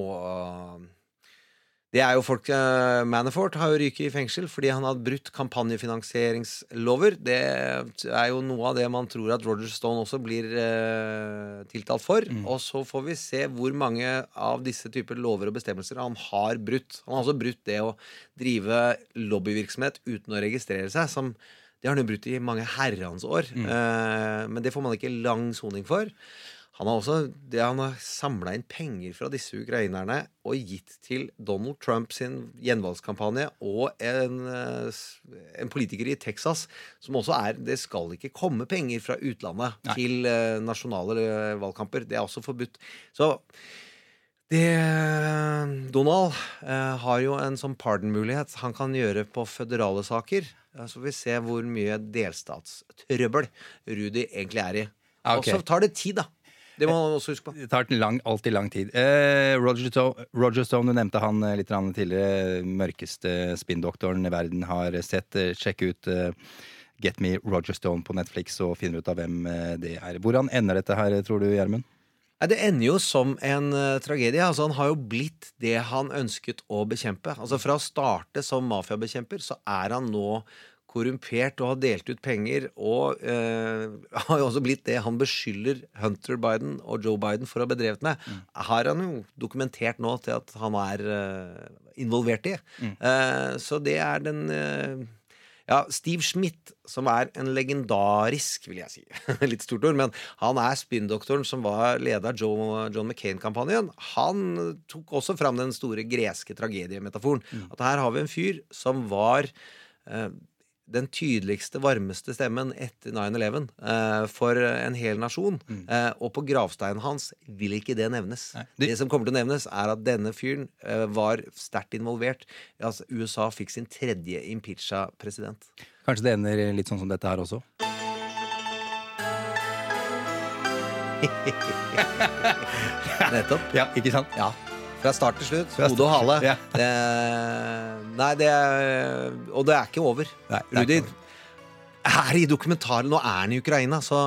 Det er jo folk eh, Manafort har jo ryket i fengsel fordi han har brutt kampanjefinansieringslover. Det er jo noe av det man tror at Roger Stone også blir eh, tiltalt for. Og så får vi se hvor mange av disse typer lover og bestemmelser han har brutt. Han har også brutt det å drive lobbyvirksomhet uten å registrere seg, som det har han jo brutt i mange herrens år. Eh, men det får man ikke lang soning for. Han har også det han har samla inn penger fra disse ukrainerne og gitt til Donald Trump sin gjenvalgskampanje og en, eh, en politiker i Texas som også er Det skal ikke komme penger fra utlandet til eh, nasjonale eh, valgkamper. Det er også forbudt. Så det Donald eh, har jo en sånn pardon-mulighet han kan gjøre på føderale saker. Så får vi se hvor mye delstatstrøbbel Rudy egentlig er i. Okay. Og så tar det tid, da. Det må man også huske på. Det tar lang, alltid lang tid. Eh, Roger, Stone, Roger Stone, du nevnte han eh, litt tidligere. Mørkeste spinndoktoren i verden har sett. Eh, Sjekk ut eh, Get Me Roger Stone på Netflix og finner ut av hvem eh, det er. Hvordan ender dette her, tror du, Gjermund? Det ender jo som en uh, tragedie. Altså, han har jo blitt det han ønsket å bekjempe. Altså Fra å starte som mafiabekjemper, så er han nå korrumpert og har delt ut penger. Og eh, har jo også blitt det han beskylder Hunter Biden og Joe Biden for å ha bedrevet med. Har han jo dokumentert nå til at han er eh, involvert i. Eh, så det er den eh, Ja, Steve Schmidt, som er en legendarisk, vil jeg si, litt stort ord, men han er spinndoktoren som var leder av Joe, John McCain-kampanjen. Han tok også fram den store greske tragediemetaforen. At her har vi en fyr som var eh, den tydeligste, varmeste stemmen etter 9-11 eh, for en hel nasjon. Eh, og på gravsteinen hans vil ikke det nevnes. det... som kommer til å nevnes, er at denne fyren eh, var sterkt involvert. Altså, USA fikk sin tredje impeacha president. Kanskje det ender litt sånn som dette her også? Nettopp. Ja, ikke sant? Ja. Fra start til slutt. Hode og hale. Ja. Det, nei, det er Og det er ikke over. Nei, Rudi er i dokumentaren. Nå er han i Ukraina, så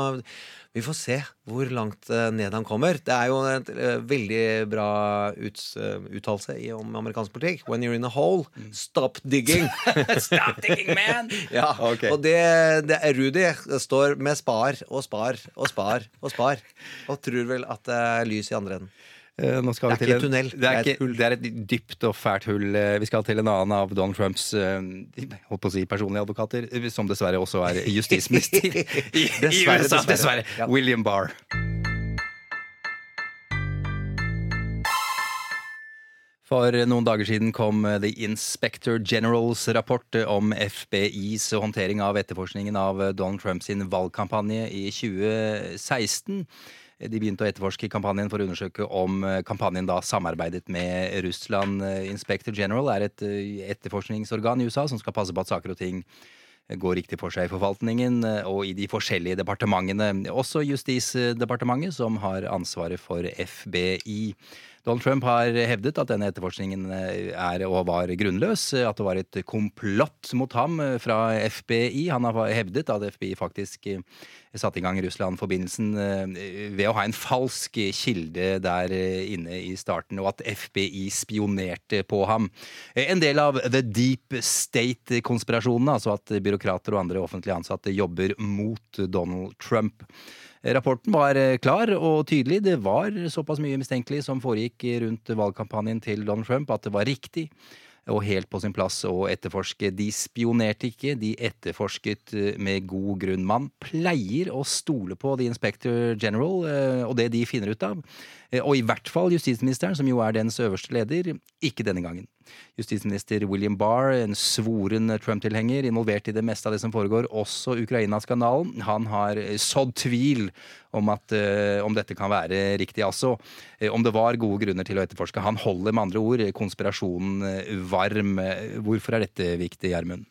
vi får se hvor langt eh, ned han kommer. Det er jo et eh, veldig bra ut, eh, uttalelse om amerikansk politikk. When you're in a hole, stop digging. Stop digging, man! Ja, okay. Og det, det er Rudi står med spar og spar og spar og spar og tror vel at det er lys i andre enden. Eh, Nå skal Det er ikke en- tunnel, Det er, ikke, det er et dypt og fælt hull. Eh, Vi skal til en annen av Donald Trumps eh, holdt på å si personlige advokater, som dessverre også er justisminister i, Dessverre, USA. dessverre. Dessverre. Ja. William Barr. For noen dager siden kom The Inspector Generals rapport om FBIs håndtering av etterforskningen av Donald Trumps valgkampanje i 2016. De begynte å etterforske kampanjen for å undersøke om eh, kampanjen da samarbeidet med Russland. Eh, Inspector General er et eh, etterforskningsorgan i USA som skal passe på at saker og ting går riktig for seg i forvaltningen og i de forskjellige departementene. Også Justisdepartementet, som har ansvaret for FBI. Donald Trump har hevdet at denne etterforskningen eh, er og var grunnløs, eh, at det var et komplott mot ham eh, fra FBI. Han har hevdet at FBI faktisk satte i gang Russland-forbindelsen ved å ha en falsk kilde der inne i starten, og at FBI spionerte på ham. En del av the deep state-konspirasjonen, altså at byråkrater og andre offentlige ansatte jobber mot Donald Trump. Rapporten var eh, klar og tydelig. Det var såpass mye mistenkelig som foregikk rundt valgkampanjen til Donald Trump at det var riktig og helt på sin plass å etterforske. De spionerte ikke, de etterforsket eh, med god grunn. Man pleier å stole på The Inspector General eh, og det de finner ut av. Eh, Og i hvert fall justisministeren, som jo er dens øverste leder, ikke denne gangen. Justisminister William Barr, en svoren Trump-tilhenger, involvert i det meste av det som foregår, også Ukraina-skandalen. Han har eh, sådd tvil om, at, eh, om dette kan være riktig, altså. Om det var gode grunner til å etterforske. Han holder med andre ord konspirasjonen varm. Hvorfor er dette viktig, Gjermund?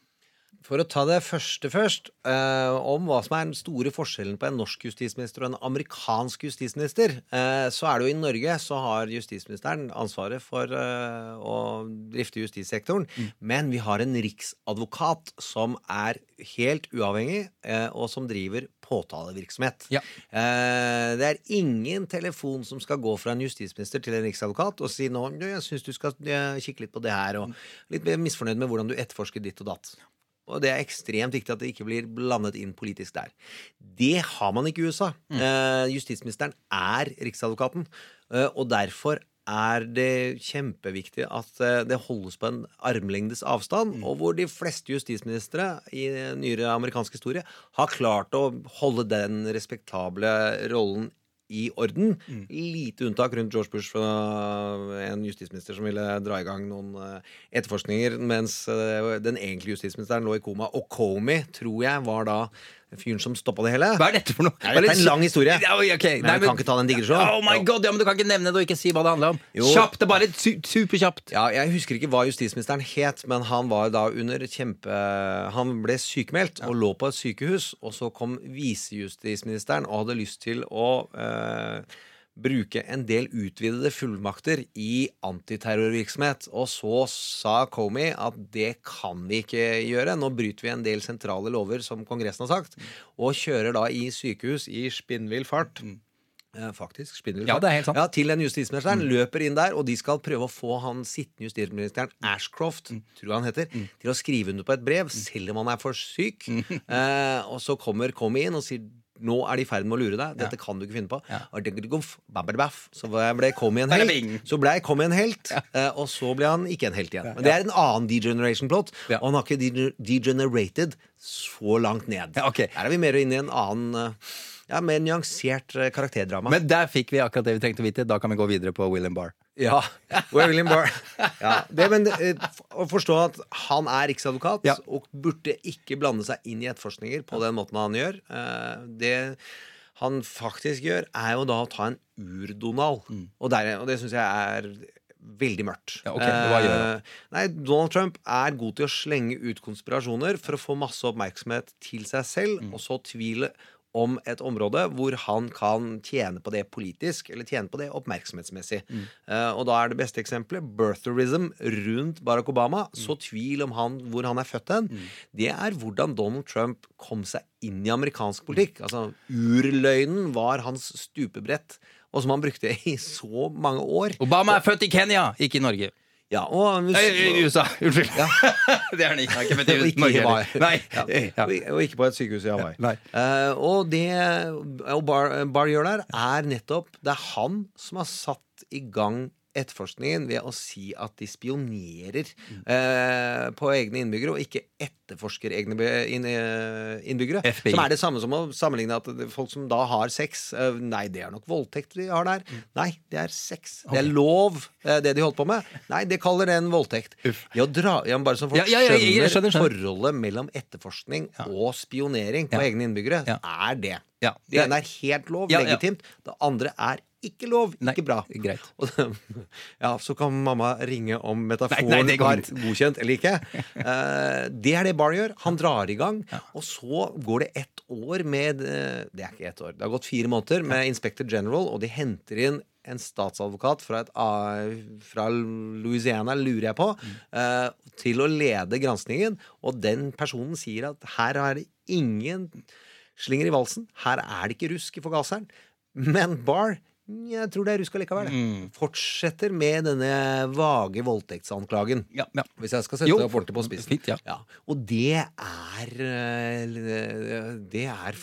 For å ta det første først, eh, om hva som er den store forskjellen på en norsk justisminister og en amerikansk justisminister, eh, så er det jo i Norge så har justisministeren ansvaret for eh, å drifte justissektoren. Men vi har en riksadvokat som er helt uavhengig, eh, og som driver påtalevirksomhet. Eh, det er ingen telefon som skal gå fra en justisminister til en riksadvokat og si nå, jeg syns du skal eh, kikke litt på det her, og litt misfornøyd med hvordan du etterforsker ditt og datt. Og det er ekstremt viktig at det ikke blir blandet inn politisk der. Det har man ikke i USA. Eh, justisministeren er riksadvokaten, eh, og derfor er det kjempeviktig at eh, det holdes på en armlengdes avstand, og hvor de fleste justisministre i nyere amerikansk historie har klart å holde den respektable rollen i orden. Lite unntak rundt George Bush fra en justisminister som ville dra i gang noen eh, etterforskninger, mens eh, den egentlige justisministeren lå i koma. Og Comey, tror jeg, var da fyren som stoppa det hele. Hva er dette for noe? Ja, dette er en lang historie. Ja, ok. Men Nei, jeg kan ikke ta den digresjonen. Oh my god, ja, men Du kan ikke nevne det og ikke si hva det handler om. Jo. Kjapt, det er bare superkjapt. Ja, jeg husker ikke hva justisministeren het, men han var da under kjempe... Han ble sykemeldt og lå på et sykehus, og så kom visejustisministeren og hadde lyst til å eh, bruke en del utvidede fullmakter i antiterrorvirksomhet. Og så sa Comey at det kan vi ikke gjøre. Nå bryter vi en del sentrale lover, som Kongressen har sagt, og kjører da i sykehus i spinnvill fart. Eh, Faktisk. spinnvill Ja, det er helt sant. Ja, til den justisministeren. Løper inn der, og de skal prøve å få han sittende justisministeren, Ashcroft, tror jeg han heter, til å skrive under på et brev, selv om han er for syk. Eh, og så kommer Comey inn og sier nå er de i ferd med å lure deg. Dette kan du ikke finne på. Ja. Så ble i en helt. Så ble Comey en helt, ja. og så ble han ikke en helt igjen. Men det er en annen degeneration-plot, og han har ikke degenerated så langt ned. Her er vi mer inne i en annen eh, ja, mer nyansert eh, karakterdrama. Men der fikk vi akkurat det vi trengte å vite. Da kan vi gå videre på William Barr. Ja. William Barr. Ja, det, men eh, å forstå at han er riksadvokat og burde ikke blande seg inn i etterforskninger på den måten han gjør. eh, Det han faktisk gjør, er jo da å ta en ur-Donald. Og, og det syns jeg er veldig mørkt. Ja, okay. hva gjør han? Eh, Nei, Donald Trump er god til å slenge ut konspirasjoner for å få masse oppmerksomhet til seg selv, Mm. og så tvile om et område hvor han kan tjene på det politisk, eller tjene på det oppmerksomhetsmessig. Mm. Uh, og da er det beste eksempelet birtherism rundt Barack Obama. Mm. Så tvil om han, hvor han er født hen. Det er hvordan Donald Trump kom seg inn i amerikansk politikk. Altså, Urløgnen var hans stupebrett, og som han brukte i så mange år. Obama er født i Kenya, ikke i Norge. Ja, og Nei, i USA. Unnskyld. det er han ikke. ikke ikke født Og ikke i. Nei. Ja. Ja. Og- ikke på et sykehus i Hawaii. Eh, og det og Bar, Bar gjør der, er nettopp Det er han som har satt i gang etterforskningen ved å si at de spionerer eh, på egne innbyggere, og ikke etterforsker egne eh, innbyggere. FBI. Som er det samme som å sammenligne at folk som da har sex eh, Nei, det er nok voldtekt de har der. Nei, det er sex. Det er lov, eh, det de holdt på med. Nei, det kaller det en voldtekt. Det å dra, ja, bare så folk Ja, ja, skjønner, skjønner, forholdet mellom etterforskning og spionering på egne innbyggere, er det. Ja. Det ene er helt lov, legitimt. Det andre er ikke lov, ikke bra. Greit. Ja, så kan mamma ringe om metaforen var godkjent eller ikke. Eh, det er det Barr gjør. Han drar i gang, og så går det ett år med eh, Det er ikke ett år, det har gått fire måneder med Inspector General, og de henter inn en statsadvokat fra, et, fra Louisiana, lurer jeg på, eh, til å lede granskningen. Og den personen sier at her er det ingen slinger i valsen. Her er det ikke rusk i forgaseren. Men Barr jeg tror det er rusk allikevel. Fortsetter med denne vage voldtektsanklagen. Hvis jeg skal sette Jo, opp ordentlig på spissen. fint, ja. Og det er eh, Det er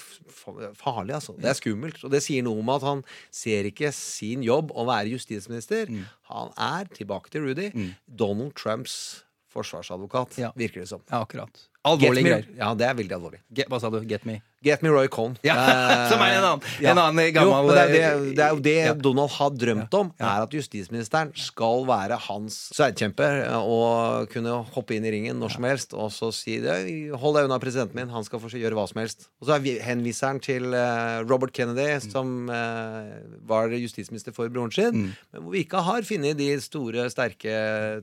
farlig, altså. Det er skummelt. Og det sier noe om at han ser ikke sin jobb å være justisminister. Han er, tilbake til Rudy, Donald Trumps forsvarsadvokat, virker det som. Ja, akkurat. Alvorlige greier. Ja, det er veldig alvorlig. Get, hva sa du? Get me? Get me Roy Cohn. Ja, Eh, som er en annen- ja. en annen gammel- jo, det, er det, det er jo det Ja. Donald har drømt om, er at justisministeren skal være hans sverdkjemper og kunne hoppe inn i ringen når som helst og så si det, hold deg unna presidenten min, han skal få gjøre hva som helst. Og så er vi- henviser han til eh, Robert Kennedy, som mm. var justisminister for broren sin, men hvor vi ikke har funnet de store, sterke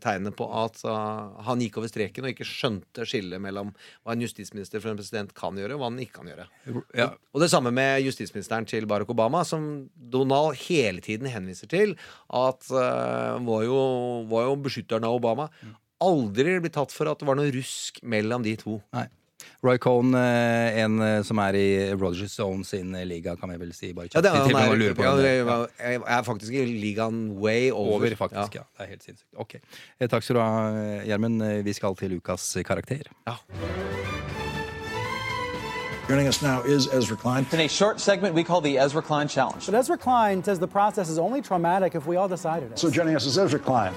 tegnene på at eh, han gikk over streken og ikke skjønte skillet mellom hva en justisminister for en president kan gjøre, og hva han ikke kan gjøre. Ja. Og, og det samme med justisministeren til Barack Obama, som Donald hele tiden henviser til at uh, var, jo, var jo beskytteren av Obama. Aldri blitt tatt for at det var noe rusk mellom de to. Nei. Roy Cohn, eh, en eh, som er i Rogers Zone sin eh, liga, kan vi vel si. Bare Ja, det i er, han er, på ja, det- er faktisk i ligaen way over. Over, faktisk. Ja. Det er helt sinnssykt. Ok. Takk skal du ha, Gjermund. Vi skal til ukas karakter. Joining us now is Ezra Klein. In a short segment we call the Ezra Klein Challenge. But Ezra Klein says the process is only traumatic if we all decided it. So joining us is Ezra Klein.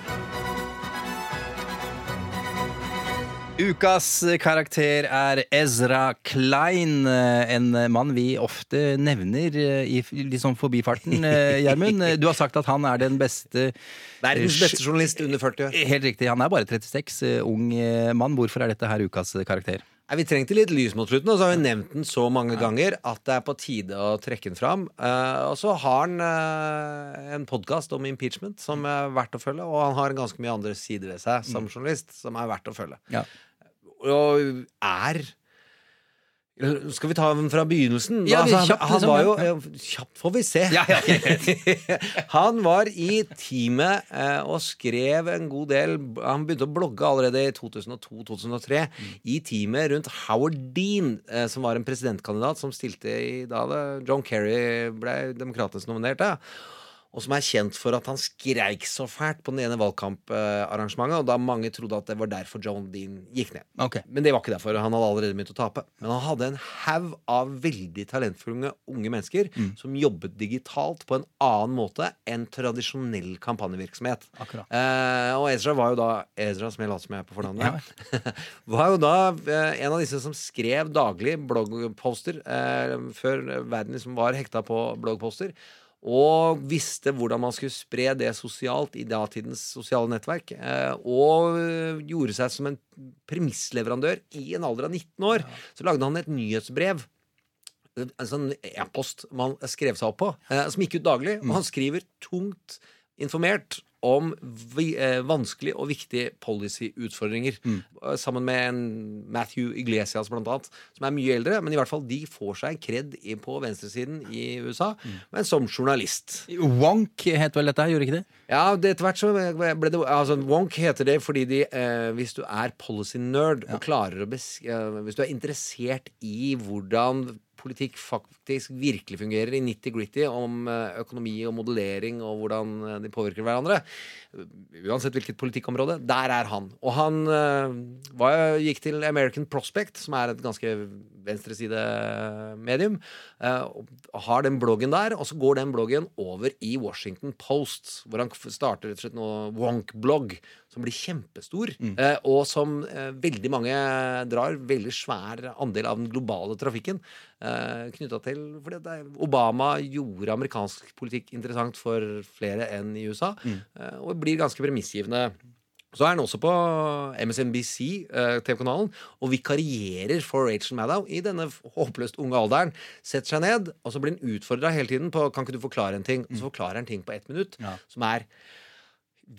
Ukas karakter er Ezra Klein, eh, en mann vi ofte nevner eh, i liksom forbifarten. eh, Gjermund, du har sagt at han er den beste Verdens beste journalist under 40 år. Helt riktig. Han er bare 36, eh, ung mann. Hvorfor er dette her ukas karakter? Nei, Vi trengte litt lys mot slutten, og så har vi nevnt den så mange ganger at det er på tide å trekke den fram. Eh, og så har han eh, en podkast om impeachment som er verdt å følge, og han har ganske mye andre sider ved seg som journalist som er verdt å følge. Ja. Og er skal vi ta den fra begynnelsen? Ja, Altså, kjapt, han, han liksom, var jo. Kjapt får vi se. han var i teamet eh, og skrev en god del Han begynte å blogge allerede i 2002-2003 i teamet rundt Howard Dean, eh, som var en presidentkandidat som stilte i da John Kerry ble demokratisk nominert. nominerte. Og som er kjent for at han skreik så fælt på den ene valgkamparrangementet, og da mange trodde at det var derfor John Dean gikk ned. Okay. Men det var ikke derfor. Han hadde allerede begynt å tape. Men han hadde en haug av veldig talentfulle unge mennesker som jobbet digitalt på en annen måte enn tradisjonell kampanjevirksomhet. Eh, og Ezra var jo da Ezra, som jeg later som jeg er på fornavnet, var jo da eh, en av disse som skrev daglig bloggposter eh, før verden liksom var hekta på bloggposter. Og visste hvordan man skulle spre det sosialt i datidens sosiale nettverk. Eh, og eh, gjorde seg som en premissleverandør i en alder av 19 år. Så lagde han et nyhetsbrev en sånn e-post man skrev seg opp på, eh, som gikk ut daglig. Og han skriver tungt informert om vi, eh, vanskelige og viktige policyutfordringer. Mm. Sammen med en Matthew Iglesias, blant annet, som er mye eldre. Men i hvert fall de får seg kred på venstresiden i USA, men som journalist. Wonk het vel dette, gjorde ikke det? Ja, det, etter hvert så ble det altså Wonk heter det fordi de, eh, hvis du er policy nerd og klarer å bes eh, Hvis du er interessert i hvordan politikk faktisk virkelig fungerer i nitty-gritty om eh, økonomi og modellering og hvordan eh, de påvirker hverandre, uansett hvilket politikkområde, der er han. Og han eh, var, gikk til American Prospect, som er et ganske venstresidemedium, eh, har den bloggen der, og så går den bloggen over i Washington Post, hvor han starter rett og slett noe Wonk-blogg, som blir kjempestor, mm. og som veldig mange drar veldig svær andel av den globale trafikken knytta til fordi det Obama gjorde amerikansk politikk interessant for flere enn i USA, mm. og blir ganske premissgivende. Så er han også på MSNBC, eh, TV-kanalen, og vikarierer for Rachel Maddow i denne håpløst unge alderen. Setter seg ned, og så blir han utfordra hele tiden på Kan ikke du forklare en ting. Og så forklarer han ting på ett minutt, som er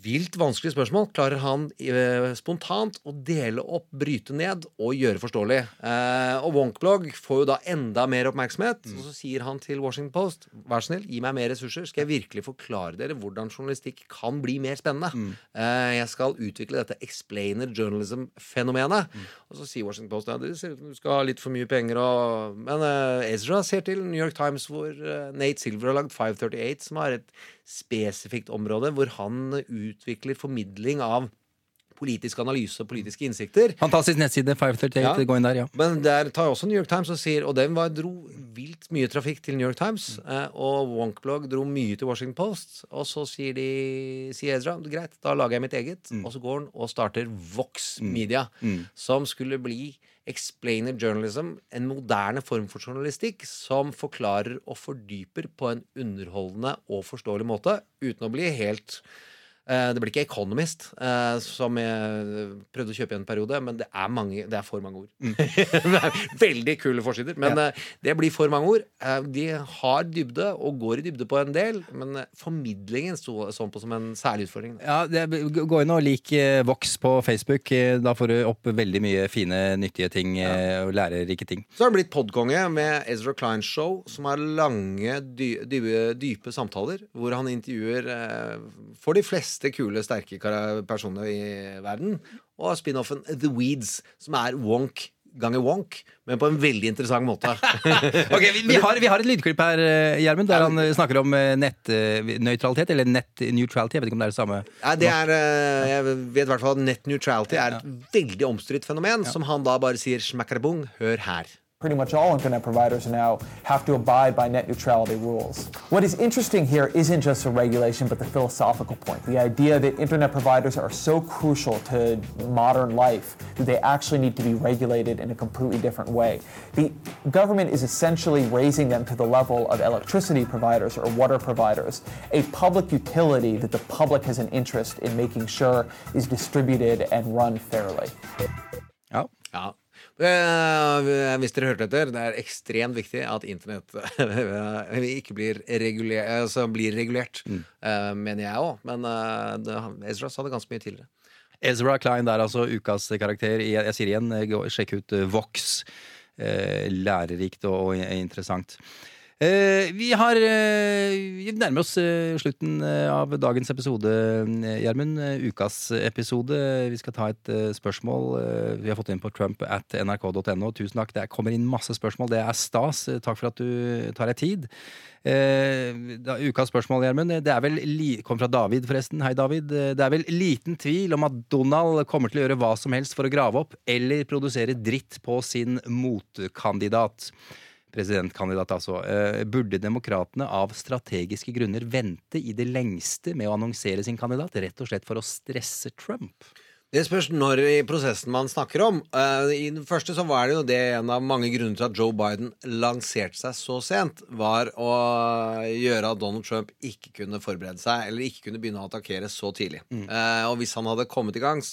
vilt vanskelige spørsmål klarer han eh, spontant å dele opp, bryte ned og gjøre forståelig. Eh, og Wonkblog får jo da enda mer oppmerksomhet. Og så sier han til Washington Post vær så snill, gi meg mer ressurser, skal jeg virkelig forklare dere hvordan journalistikk kan bli mer spennende. Eh, jeg skal utvikle dette explainer journalism-fenomenet. Og så sier Washington Post ja, det ser ut som du skal ha litt for mye penger. Og... Men Ezra ser til New York Times, hvor Nate Silver har lagd 538, som har et spesifikt område hvor han utvikler formidling av politisk analyse og politiske innsikter. Fantastisk nettside, 538. Ja. Gå inn der, ja. Men der tar også New York Times og sier Og den var, dro vilt mye trafikk til New York Times. Eh, og Wonkblog dro mye til Washington Post. Og så sier, de, sier Ezra greit, da lager jeg mitt eget. Og så går han og starter Vox Media, som skulle bli Explainer journalism, en moderne form for journalistikk som forklarer og fordyper på en underholdende og forståelig måte, uten å bli helt det blir ikke Economist, eh, som jeg prøvde å kjøpe i en periode, men det er, mange, det er for mange ord. det er veldig kule forsider, men ja. det blir for mange ord. Eh, de har dybde og går i dybde på en del, men eh, formidlingen sto sånn på som en særlig utfordring. Ja, det, Gå inn og lik eh, Vox på Facebook. Eh, Da får du opp veldig mye fine, nyttige ting ja. og lærerike ting. Så har det blitt podkonge med Ezra Klein Show, som har lange, dy dype, dype samtaler, hvor han intervjuer eh, for de fleste kule, sterke personene personer i verden. Og spin-offen The Weeds, som er Wonk ganger Wonk, men på en veldig interessant måte. okay, vi, vi, har, vi har et lydklipp her, eh, Gjermund, der han eh, snakker om eh, nettnøytralitet, eller net neutrality. Jeg vet ikke om det er det samme. Nei, det er, jeg vet i hvert fall at Net neutrality er et veldig omstridt fenomen, som han da bare sier smakkarabung, hør her. Pretty much all internet providers now have to abide by net neutrality rules. What is interesting here isn't just the regulation, but the philosophical point. The idea that internet providers are so crucial to modern life that they actually need to be regulated in a completely different way. The government is essentially raising them to the level of electricity providers or water providers, a public utility that the public has an interest in making sure is distributed and run fairly. Ja. Ja. Eh, Hvis dere hørte etter, det er ekstremt viktig at internett eh, ikke blir, reguler, altså blir regulert. Mm. mener jeg òg. Men eh, Ezra sa det ganske mye tidligere. Ezra Klein der, altså ukas karakter. Jeg, sier igjen, eh, sjekk ut eh, Vox. Eh, lærerikt og interessant. Eh, vi har eh, Vi nærmer oss eh, slutten av dagens episode, Gjermund. Ukas episode. Vi skal ta et spørsmål vi har fått inn på trump at nrk.no. Tusen takk. Det kommer inn masse spørsmål. Det er stas. Takk for at du tar deg tid. Ukas spørsmål, Gjermund. Det er vel Kom fra David, forresten. Hei, David. Det er vel liten tvil om at Donald kommer til å gjøre hva som helst for å grave opp eller produsere dritt på sin motkandidat presidentkandidat, altså. Eh, Burde demokratene av strategiske grunner vente i det lengste med å annonsere sin kandidat, rett og slett for å stresse Trump? Det spørs når i prosessen man snakker om. Eh, I den første så var det jo det en av mange grunner til at Joe Biden lanserte seg så sent, var å gjøre at Donald Trump ikke kunne forberede seg, eller ikke kunne begynne å attakkere så tidlig. Eh, og hvis han hadde kommet i gang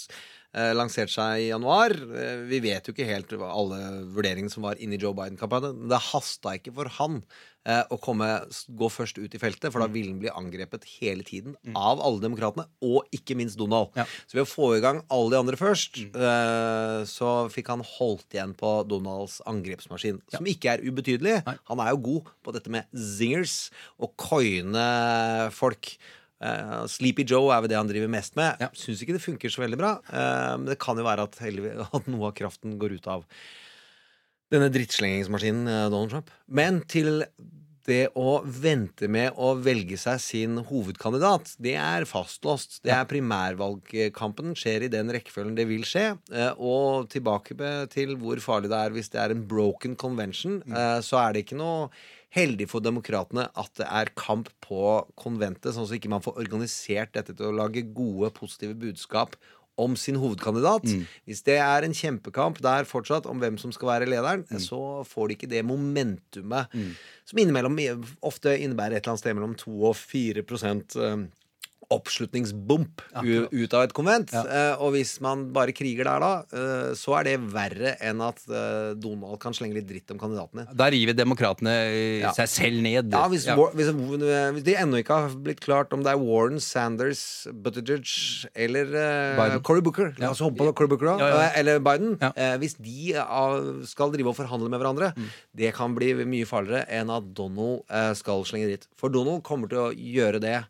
Lansert seg i januar. Eh, Vi vet jo ikke helt alle vurderingene som var inni Joe Biden-kampanjen. Men det hasta ikke for han eh, å komme, gå først ut i feltet, for da ville han bli angrepet hele tiden av alle demokratene, og ikke minst Donald. Så ved å få i gang alle de andre først, eh, så fikk han holdt igjen på Donalds angrepsmaskin, som ikke er ubetydelig. Han er jo god på dette med zingers, og coine folk. Eh, Sleepy Joe er vel det han driver mest med. Syns ikke det funker så veldig bra. eh, men det kan jo være at, at noe av kraften går ut av denne drittslengingsmaskinen eh, Donald Trump. Men til det å vente med å velge seg sin hovedkandidat, det er fastlåst. Det er primærvalgkampen skjer i den rekkefølgen det vil skje. Uh, Og tilbake til hvor farlig det er hvis det er en broken convention, eh, så er det ikke noe heldig for demokratene at det er kamp på konventet, sånn at ikke man får organisert dette til å lage gode, positive budskap om sin hovedkandidat. Hvis det er en kjempekamp der fortsatt om hvem som skal være lederen, så får de ikke det momentumet som innimellom ofte innebærer et eller annet sted mellom 2 og 4 prosent eh, oppslutningsbump ut av et konvent. Eh, og hvis man bare kriger der da, eh, så er det verre enn at eh, Donald kan slenge litt dritt om kandidatene. Da river demokratene Ja. seg selv ned. Ja, hvis, Ja. Hvis, hvis de ennå ikke har blitt klart om det er Warren, Sanders, Buttigieg eller uh, Cory Booker La oss håpe på Cory Booker da, Ja, ja. Eller Biden. Hvis de skal drive og forhandle med hverandre, Mm. det kan bli mye farligere enn at Donald skal slenge dritt. For Donald kommer til å gjøre det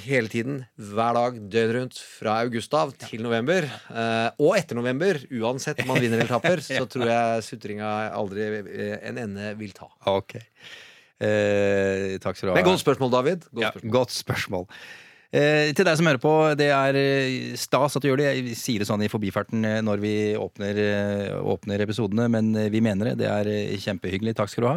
hele tiden, hver dag, døgnet rundt, fra august av til november. Eh, og etter november, uansett om man vinner eller taper, så tror jeg sutringa aldri eh, en ende vil ta. Ok. Eh, takk skal du ha. Men godt spørsmål, David. Godt ja, spørsmål. Godt spørsmål. Eh, til deg som hører på, det er eh, stas at du gjør det. Jeg sier det sånn i forbifarten eh, når vi åpner, eh, åpner episodene, men vi mener det. Det er eh, kjempehyggelig. Takk skal du ha.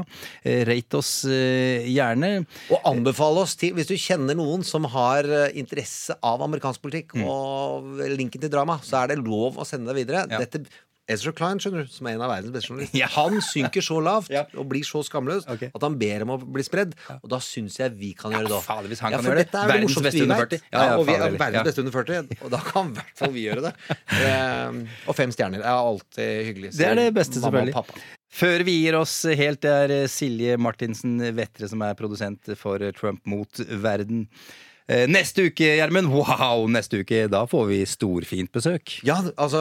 Eh, rate oss eh, gjerne. Og anbefale oss til, hvis du kjenner noen som har interesse av amerikansk politikk og linken til drama, så er det lov å sende det videre. Dette Ezra Klein, skjønner du, som er en av verdens beste journalister, han synker så lavt og blir så skamløs at han ber om å bli spredd. Og da syns jeg vi kan gjøre det òg. fader, hvis han ja, kan for dette er Verdens beste under 40. Ja, ja, og vi er verdens Ja. beste under 40, og da kan i hvert fall vi gjøre det. Um, og fem stjerner er alltid hyggelig. Det er det beste, selvfølgelig. Før vi gir oss helt, det er Silje Martinsen Vettre som er produsent for Trump mot verden. Eh, Neste uke, Gjermund, wow! Neste uke, da får vi storfint besøk. Ja, altså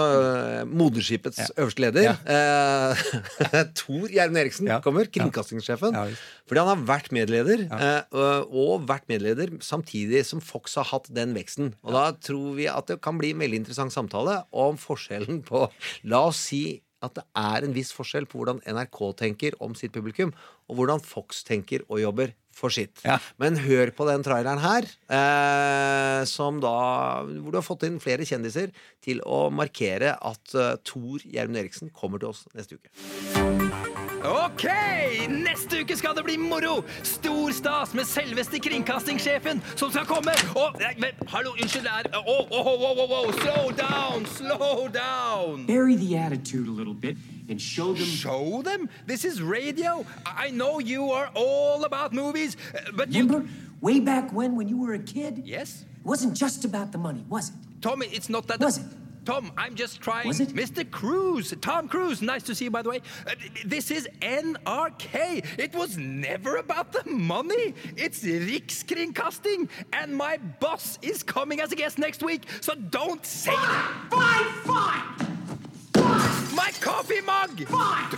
Moderskipets Moderskipets øverste leder. Eh, Tor Gjermund Eriksen kommer. Kringkastingssjefen. Fordi han har vært medleder, eh, og- og vært medleder samtidig som Fox har hatt den veksten. Og da tror vi at det kan bli en veldig interessant samtale om forskjellen på La oss si at det er en viss forskjell på hvordan NRK tenker om sitt publikum, og hvordan Fox tenker og jobber for sitt. Men hør på den traileren her, eh, som da, hvor du har fått inn flere kjendiser til å markere at eh, Tor Gjermund Eriksen kommer til oss neste uke. Ok, neste uke skal det bli moro! Stor stas med selveste kringkastingssjefen som skal komme. Og, nei, men, hallo, unnskyld, det er oh, oh, oh, oh, oh, oh, Slow down, slow down! Bury the attitude a little bit and show them. Show them? This is radio. I I know you are all about movies, uh, but you. Remember way back when, when you were a kid? Yes. It wasn't just about the money, was it? Tommy, it's not that. Was it? Tom, I'm just trying. Was it? Mr. Cruz, Tom Cruise, nice to see you, by the way. Uh, this is NRK. It was never about the money. It's Rikskringkasting, and my boss is coming as a guest next week, so don't say that. Fine, fine! My coffee mug!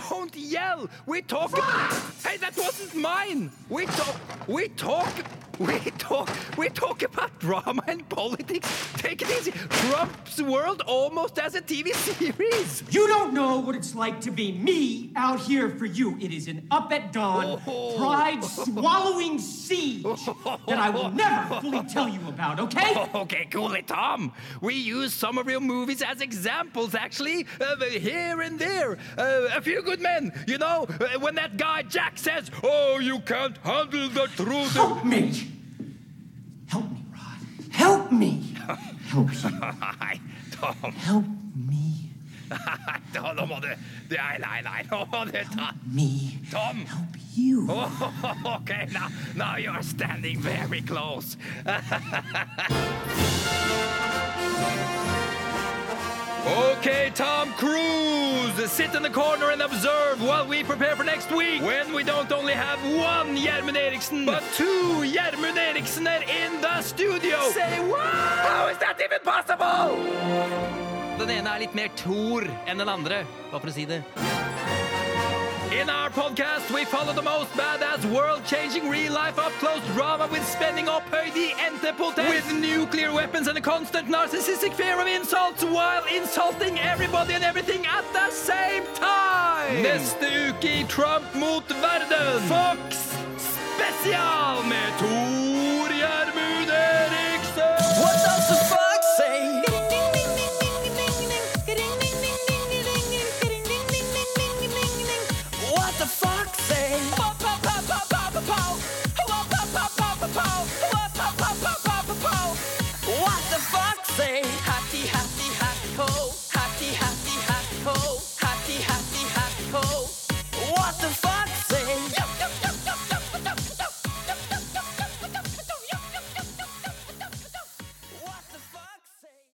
Don't yell! We talk. Hey, that wasn't mine. We talk. We talk. We talk. We talk about drama and politics. Take it easy. Trump's world almost as a TV series. You don't know what it's like to be me out here for you. It is an up at dawn, Oh. pride swallowing siege that I will never fully tell you about, okay? Okay, cool it, Tom. We use some of your movies as examples, actually, uh, here and there. Uh, a few good men, you know, uh, when that guy Jack says, "Oh, you can't handle the truth." Help me! Help Help you. Nei, Tom. Help me. Da, nå må du Nei, nei, nei. Nå må du ta Me. Tom. Help you. okay, now, now you're standing very close. Okay, Tom Cruise, sit in the corner and observe while we prepare for next week when we don't only have one Gjermund Eriksen, but two Gjermund Eriksener in the studio. Say what? How is that even possible? Den ene er litt mer Thor enn den andre, bare for å si det. In our podcast, we follow the most badass, world-changing, real-life, up-close drama with spending opphøyd i entepotent, with nuclear weapons and a constant narcissistic fear of insults while insulting everybody and everything at the same time. Neste uke i Trump mot verden. Fox spesial med Tor Gjermund